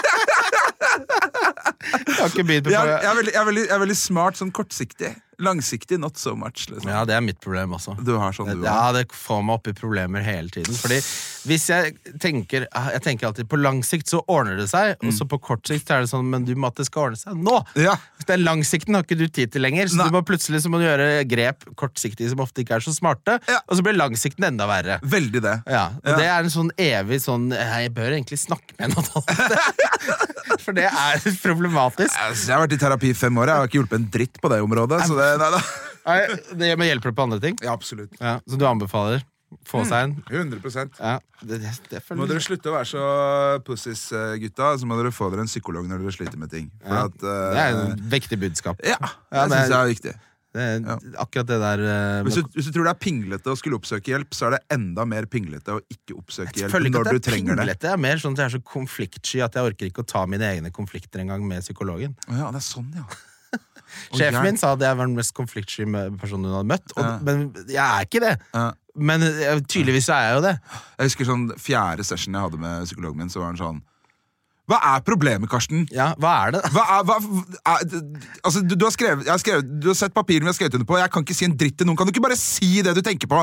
Jeg har ikke begynt på Jeg er, jeg er, veldig, jeg er, veldig, jeg er veldig smart sånn kortsiktig. Langsiktig, not so much. Liksom. Ja, det er mitt problem også. Du har sånn, du Ja, det får meg opp i problemer hele tiden. Fordi hvis jeg tenker Jeg tenker alltid på lang sikt så ordner det seg, og så på kort sikt er det sånn Men du må at det skal ordne seg nå! Ja. Den langsikten har ikke du tid til lenger, så Nei. du må plutselig så må du gjøre grep kortsiktige som ofte ikke er så smarte, Ja. og så blir langsikten enda verre. Veldig det. Ja, og. Det er en sånn evig sånn Jeg bør egentlig snakke med noen om det. [LAUGHS] For det er problematisk. Altså, Jeg har vært i terapi i fem år. Jeg har ikke hjulpet en dritt på det området. Så det, nei, da. Nei, det må hjelpe deg på andre ting. Ja, absolutt. Ja, så du anbefaler? Få seg en? 100% Ja, det, det, det Må dere slutte å være så pussies, eh, gutta, så må dere få dere en psykolog når dere sliter med ting. For Ja, at, uh, Det er et viktig budskap. Ja, Ja, det det syns jeg er viktig. Det Ja. Akkurat det der uh, Hvis du, hvis du tror det er pinglete å skulle oppsøke hjelp, så er det enda mer pinglete å ikke oppsøke hjelp ikke når du det er trenger pinglete. Det er mer sånn at jeg er så konfliktsky at jeg orker ikke å ta mine egne konflikter en gang med psykologen. Ja, det er sånn, ja. [LAUGHS] Sjefen min sa at jeg var den mest konfliktsky med- personen hun hadde møtt, og, Ja. men jeg er ikke det. Ja. Men eh, tydeligvis er jeg jo det. Jeg husker sånn fjerde session jeg hadde med psykologen min, så var han sånn Hva er problemet, Karsten? Ja, hva er det? Hva er, hva, er, altså, du, du, har skrevet, har skrevet, du har sett papirene vi har skrevet under på. Jeg kan ikke si en dritt til noen. Kan du ikke bare si det du tenker på?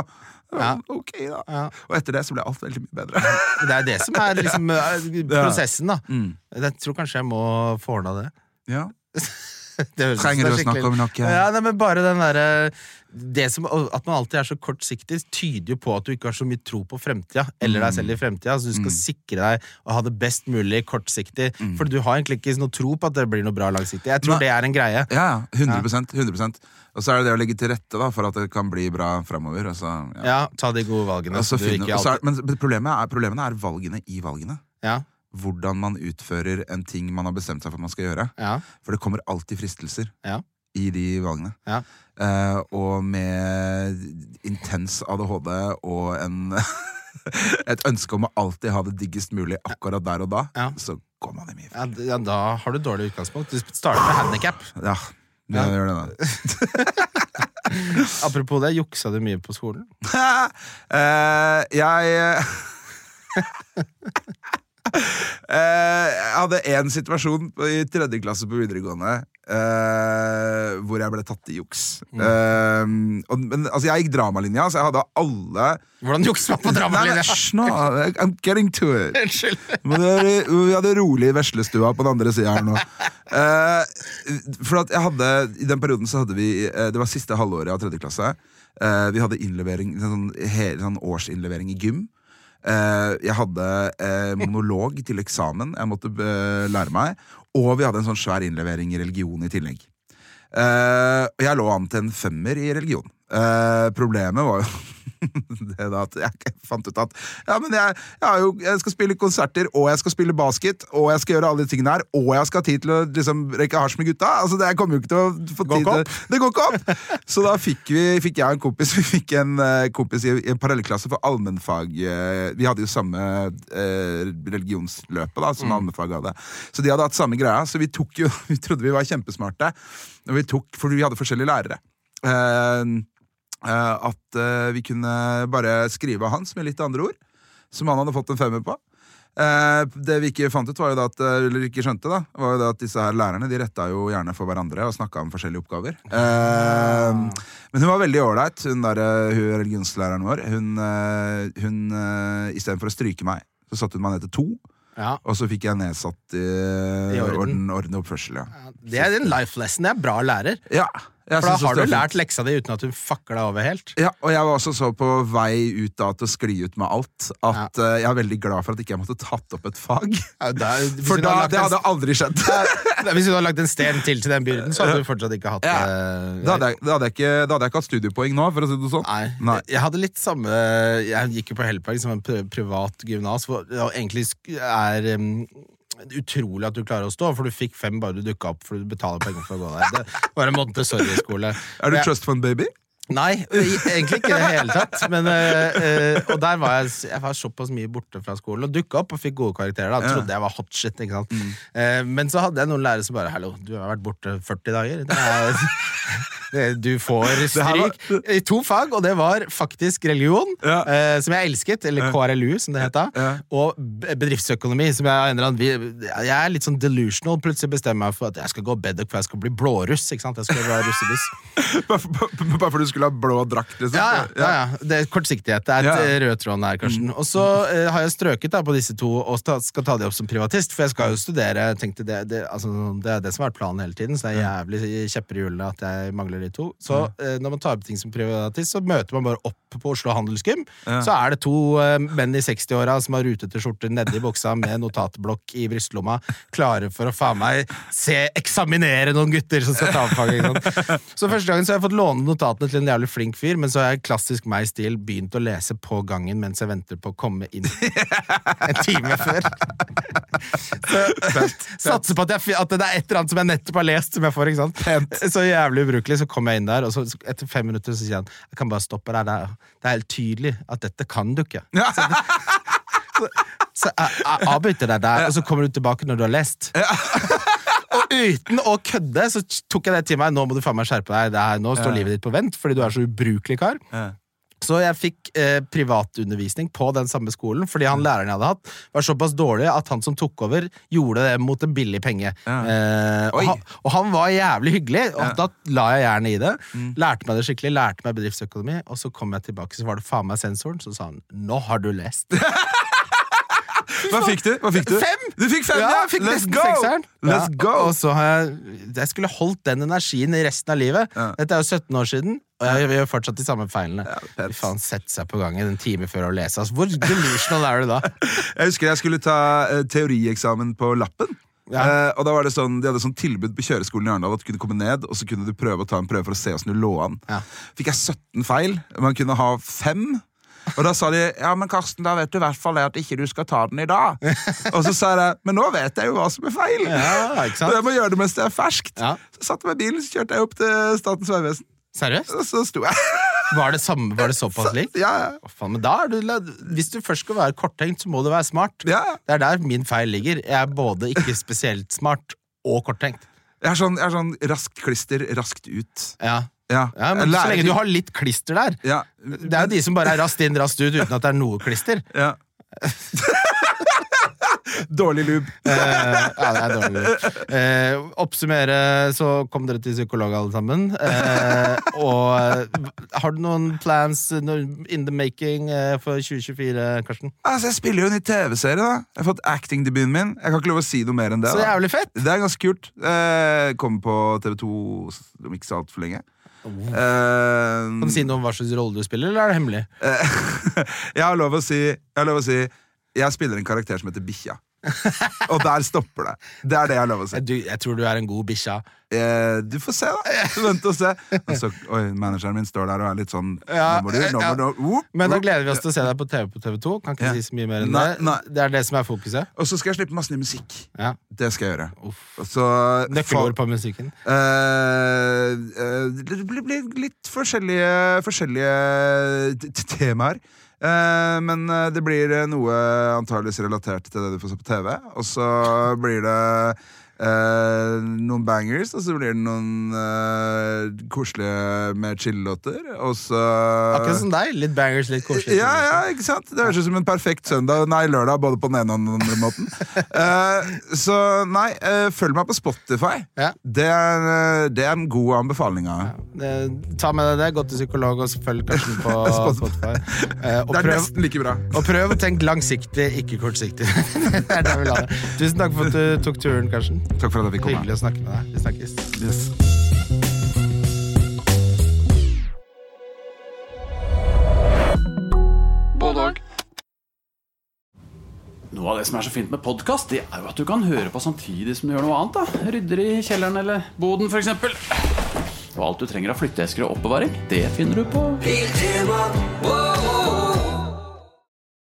Ja. Ok, da. Ja. Og etter det så ble alt veldig mye bedre. Det er det som er liksom eh, prosessen, da. Mm. Jeg tror kanskje jeg må få ordna det. Ja. [LAUGHS] [LAUGHS] Trenger du å snakke om noe? Ja, nei, men bare den der, det som, At man alltid er så kortsiktig, tyder jo på at du ikke har så mye tro på fremtida. Eller deg selv i fremtida. Så du skal sikre deg å ha det best mulig kortsiktig. For du har egentlig ikke noe tro på at det blir noe bra langsiktig. Jeg tror Nei. det er en greie. Ja, ja. 100, 100% Og så er det det å legge til rette da, for at det kan bli bra framover. Ja. Ja, ta de gode valgene. Er, men problemet er, problemene er valgene i valgene. ja, Hvordan man utfører en ting man har bestemt seg for at man skal gjøre. ja, For det kommer alltid fristelser ja, i de valgene. ja. Eh, og med intens ADHD og en [LAUGHS] et ønske om å alltid ha det diggest mulig akkurat der og da, så går man i mye feil. ja, Da har du dårlig utgangspunkt. Du starter med handikap. Ja, det gjør det da. [LAUGHS] Apropos det, juksa du mye på skolen? [LAUGHS] Eh, jeg jeg hadde én situasjon i tredje klasse på videregående Uh, hvor jeg ble tatt i juks. Eh, og, men altså, jeg gikk dramalinja, så jeg hadde alle Hvordan jukser man på Nei, dramalinja? Hysj nå! I'm getting to it. [LAUGHS] Unnskyld. Men Vi hadde rolig veslestua på den andre sida her nå. Uh, for at jeg hadde I den perioden så hadde vi eh, Det var siste halvåret av tredje klasse. Eh, vi hadde innlevering sånn, he- sånn årsinnlevering i gym. Eh, jeg hadde eh, monolog til eksamen jeg måtte eh, lære meg. Og vi hadde en sånn svær innlevering i religion i tillegg. Jeg lå an til en femmer i religion. Problemet var jo [LAUGHS] da jeg fant ut at Ja, men jeg, jeg, har jo, jeg skal spille konserter, og jeg skal spille basket, og jeg skal gjøre alle de tingene her, og jeg skal ha tid til å liksom, røyke hasj med gutta. Altså, det, jeg kommer jo ikke til å få tid til Det går ikke opp! Så da fikk, vi, fikk jeg en kompis [LAUGHS] Vi fikk en uh, kompis i, i en parallellklasse for allmennfag. Uh, vi hadde jo samme uh, religionsløpet da, som allmennfag hadde. Så de hadde hatt samme greia, så vi tok jo [LAUGHS] Vi trodde vi var kjempesmarte, vi tok, for vi hadde forskjellige lærere. Eh, at eh, vi kunne bare skrive av hans med litt andre ord, som han hadde fått en femmer på. Eh, det vi ikke fant ut, var jo da at, eh, eller ikke skjønte, da, var jo da at disse her lærerne de retta jo gjerne for hverandre og snakka om forskjellige oppgaver. Eh, men hun var veldig ålreit, hun der, eh, hun religionslæreren vår. Hun, hun Istedenfor å stryke meg, så satte hun meg ned til to. Ja. Og så fikk jeg nedsatt i, I orden. orden, orden og oppførsel, ja. Det er en life lesson. Det er bra lærer. ja For da har du lært leksa di uten at du fucker deg over helt. Ja, og jeg var også så på vei ut da til å skli ut med alt at eh, jeg er veldig glad for at ikke jeg måtte tatt opp et fag. Ja, [LAUGHS] hvis For da, det hadde aldri skjedd. [LAUGHS] Nei, Hvis du hadde lagt en sten til til den byrden, så hadde du fortsatt ikke hatt Ja. eh, Da hadde, jeg, da, hadde ikke, da hadde jeg ikke hatt studiepoeng nå, for å si det sånn. Nei. Nei. Jeg hadde litt samme Jeg gikk jo på Hellberg som en privat gymnas, hvor egentlig er um, utrolig at du klarer å stå, for du fikk fem bare du dukka opp, for du betaler penger for å gå der. Det var en Montessori-skole. Er du trust fund baby? Nei, egentlig ikke i det hele tatt. Men, eh, og der var jeg, jeg var såpass mye borte fra skolen og dukka opp og fikk gode karakterer. Da jeg trodde jeg var hot shit. Ikke sant? Mm. Eh, men så hadde jeg noen lærere som bare Hallo, du har vært borte 40 dager. Det er, [LAUGHS] du får stryk i to fag, og det var faktisk religion, Ja. eh, som jeg elsket, eller KRLU, som det het da, Ja. og bedriftsøkonomi, som jeg av en eller annen Jeg er litt sånn delusional. Plutselig bestemmer jeg meg for at jeg skal gå bedok, for jeg skal bli blåruss. Ikke sant? Jeg skal være russebuss. [LAUGHS] Bare for, bare for du skulle ha blå drakt, liksom? Ja, ja, ja. Det er kortsiktighet. Det er Ja. et rød tråden her, Karsten. Og så eh, har jeg strøket da på disse to og skal ta de opp som privatist, for jeg skal jo studere. Tenkte det, det, altså, det er det som har vært planen hele tiden, så det er jævlig kjepper i hjulene at jeg mangler de to. Så eh, når man tar opp ting som privatist, så møter man bare opp på Oslo Handelsgym. Så er det to eh, menn i 60-åra som har rutete skjorter nedi buksa med notatblokk i brystlomma, klare for å faen meg se eksaminere noen gutter som skal ta opp faget. [LAUGHS] Så første gangen så har jeg fått låne notatene til en jævlig flink fyr, men så har jeg klassisk meg-stil begynt å lese på gangen mens jeg venter på å komme inn [LAUGHS] en time før. Satser på at, jeg, at det er et eller annet som jeg nettopp har lest, som jeg får. ikke sant? Så jævlig ubrukelig. Så kommer jeg inn der, og så etter fem minutter så sier han jeg kan bare stoppe der. Det er helt tydelig at dette kan du ikke. Så, så, så jeg, jeg avbryter deg der, og så kommer du tilbake når du har lest. Og uten å kødde så tok jeg det til meg. Nå må du faen meg skjerpe deg. Det her, nå står livet ditt på vent fordi du er så ubrukelig kar. Så jeg fikk eh, privatundervisning på den samme skolen, fordi han læreren jeg hadde hatt, var såpass dårlig at han som tok over, gjorde det mot en billig penge. Ja. Eh, og, han, og han var jævlig hyggelig, og Ja. da la jeg gjerne i det. Mm. Lærte meg det skikkelig, lærte meg bedriftsøkonomi, og så kom jeg tilbake, så var det faen meg sensoren, så sa han 'nå har du lest'. [LAUGHS] Hva fikk du? Hva fikk du? Fem! Du fikk fem, ja! Fikk Let's go! Let's go! Og så har jeg Jeg skulle holdt den energien i resten av livet. Dette er jo 17 år siden, og jeg gjør fortsatt de samme feilene. Ja, faen, Sette seg på gangen en time før å lese. Altså, hvor delusional er du da? [LAUGHS] Jeg husker jeg skulle ta uh, teorieksamen på lappen. Ja. Uh, og da var det sånn, De hadde sånn tilbud på kjøreskolen i Arendal at du kunne komme ned og så kunne du prøve å ta en prøve for å se hvordan du lå an. Ja. Fikk jeg 17 feil. Man kunne ha fem. Og da sa de ja, men Karsten, da vet du i hvert fall at ikke du skal ta den i dag. og så sa jeg men nå vet jeg jo hva som er feil. Ja, Så jeg må gjøre det mens det er ferskt. Ja. Så satte jeg meg i bilen så kjørte jeg opp til Statens vegvesen. Seriøst? Og så sto jeg. Var det, samme, var det såpass likt? ja, ja. Å, faen, men da er du, hvis du først skal være korttenkt, så må du være smart. ja. Det er der min feil ligger. Jeg er både ikke spesielt smart og korttenkt. Jeg er sånn, jeg er sånn raskt klister, raskt ut. Ja. Ja, Ja, men Så lenge du har litt klister der. ja. Det er jo de som bare er raskt inn, raskt ut uten at det er noe klister. Ja. [LAUGHS] Dårlig lube. Eh, [LAUGHS] ja, det er dårlig. Eh, oppsummere, så kom dere til psykolog alle sammen. Eh, og eh, har du noen plans in the making eh, for 2024, Karsten? Altså, Jeg spiller jo en ny TV-serie. da Jeg har fått acting-debuten min. Jeg kan ikke lov å si noe mer enn det. Så jævlig fett! Det er ganske kult. Eh, Kommer på TV2 om ikke så altfor lenge. Eh, Kan du si noe om hva slags rolle du spiller, eller er det hemmelig? eh, [LAUGHS] jeg har lov å si Jeg har lov å si Jeg spiller en karakter som heter Bikkja. [LAUGHS] Og der stopper det. Det er det jeg har lov å si. Du, jeg tror du er en god bikkja. Eh, du får se, da. [LAUGHS] Vent og se. Og så, oi, manageren min står der og er litt sånn Ja, Nå må du, nå må du whoop, Men da gleder vi oss til å se deg på TV på TV2. Kan ikke Ja. si så mye mer enn Nei, det. nei. Det er det som er fokuset. Og så skal jeg slippe masse ny musikk. Ja. Det skal jeg gjøre. Så Nøkkelord på musikken. Eh, eh, det blir, litt forskjellige, forskjellige temaer. Eh, men eh, det blir eh, noe antageligvis relatert til det du får se på TV. Og så blir det eh, noen bangers, og så blir det noen eh, koselige med chill-låter. Og så Akkurat som deg. Litt bangers, litt koselig. ja, ja, ikke sant? Det høres ut som en perfekt søndag Nei, lørdag, både på den ene og den andre måten. [LAUGHS] Eh, så nei, følg meg på Spotify. Ja. Det, er, det er en god anbefaling. Ja, ta med deg det. Gå til psykolog og følg Karsten på [LAUGHS] Spotify. Eh, Det er prøv, nesten like bra. og prøv å tenke langsiktig, ikke kortsiktig. [LAUGHS] det er det vi lar det. Tusen takk for at du tok turen, Karsten. Takk for at jeg fikk komme. Hyggelig å snakke med deg. Vi snakkes. Yes. Noe av det som er så fint med podkast, det er jo at du kan høre på samtidig som du gjør noe annet. da Rydder i kjelleren eller boden, f.eks. Og alt du trenger av flytteesker og oppbevaring, det finner du på Biltema,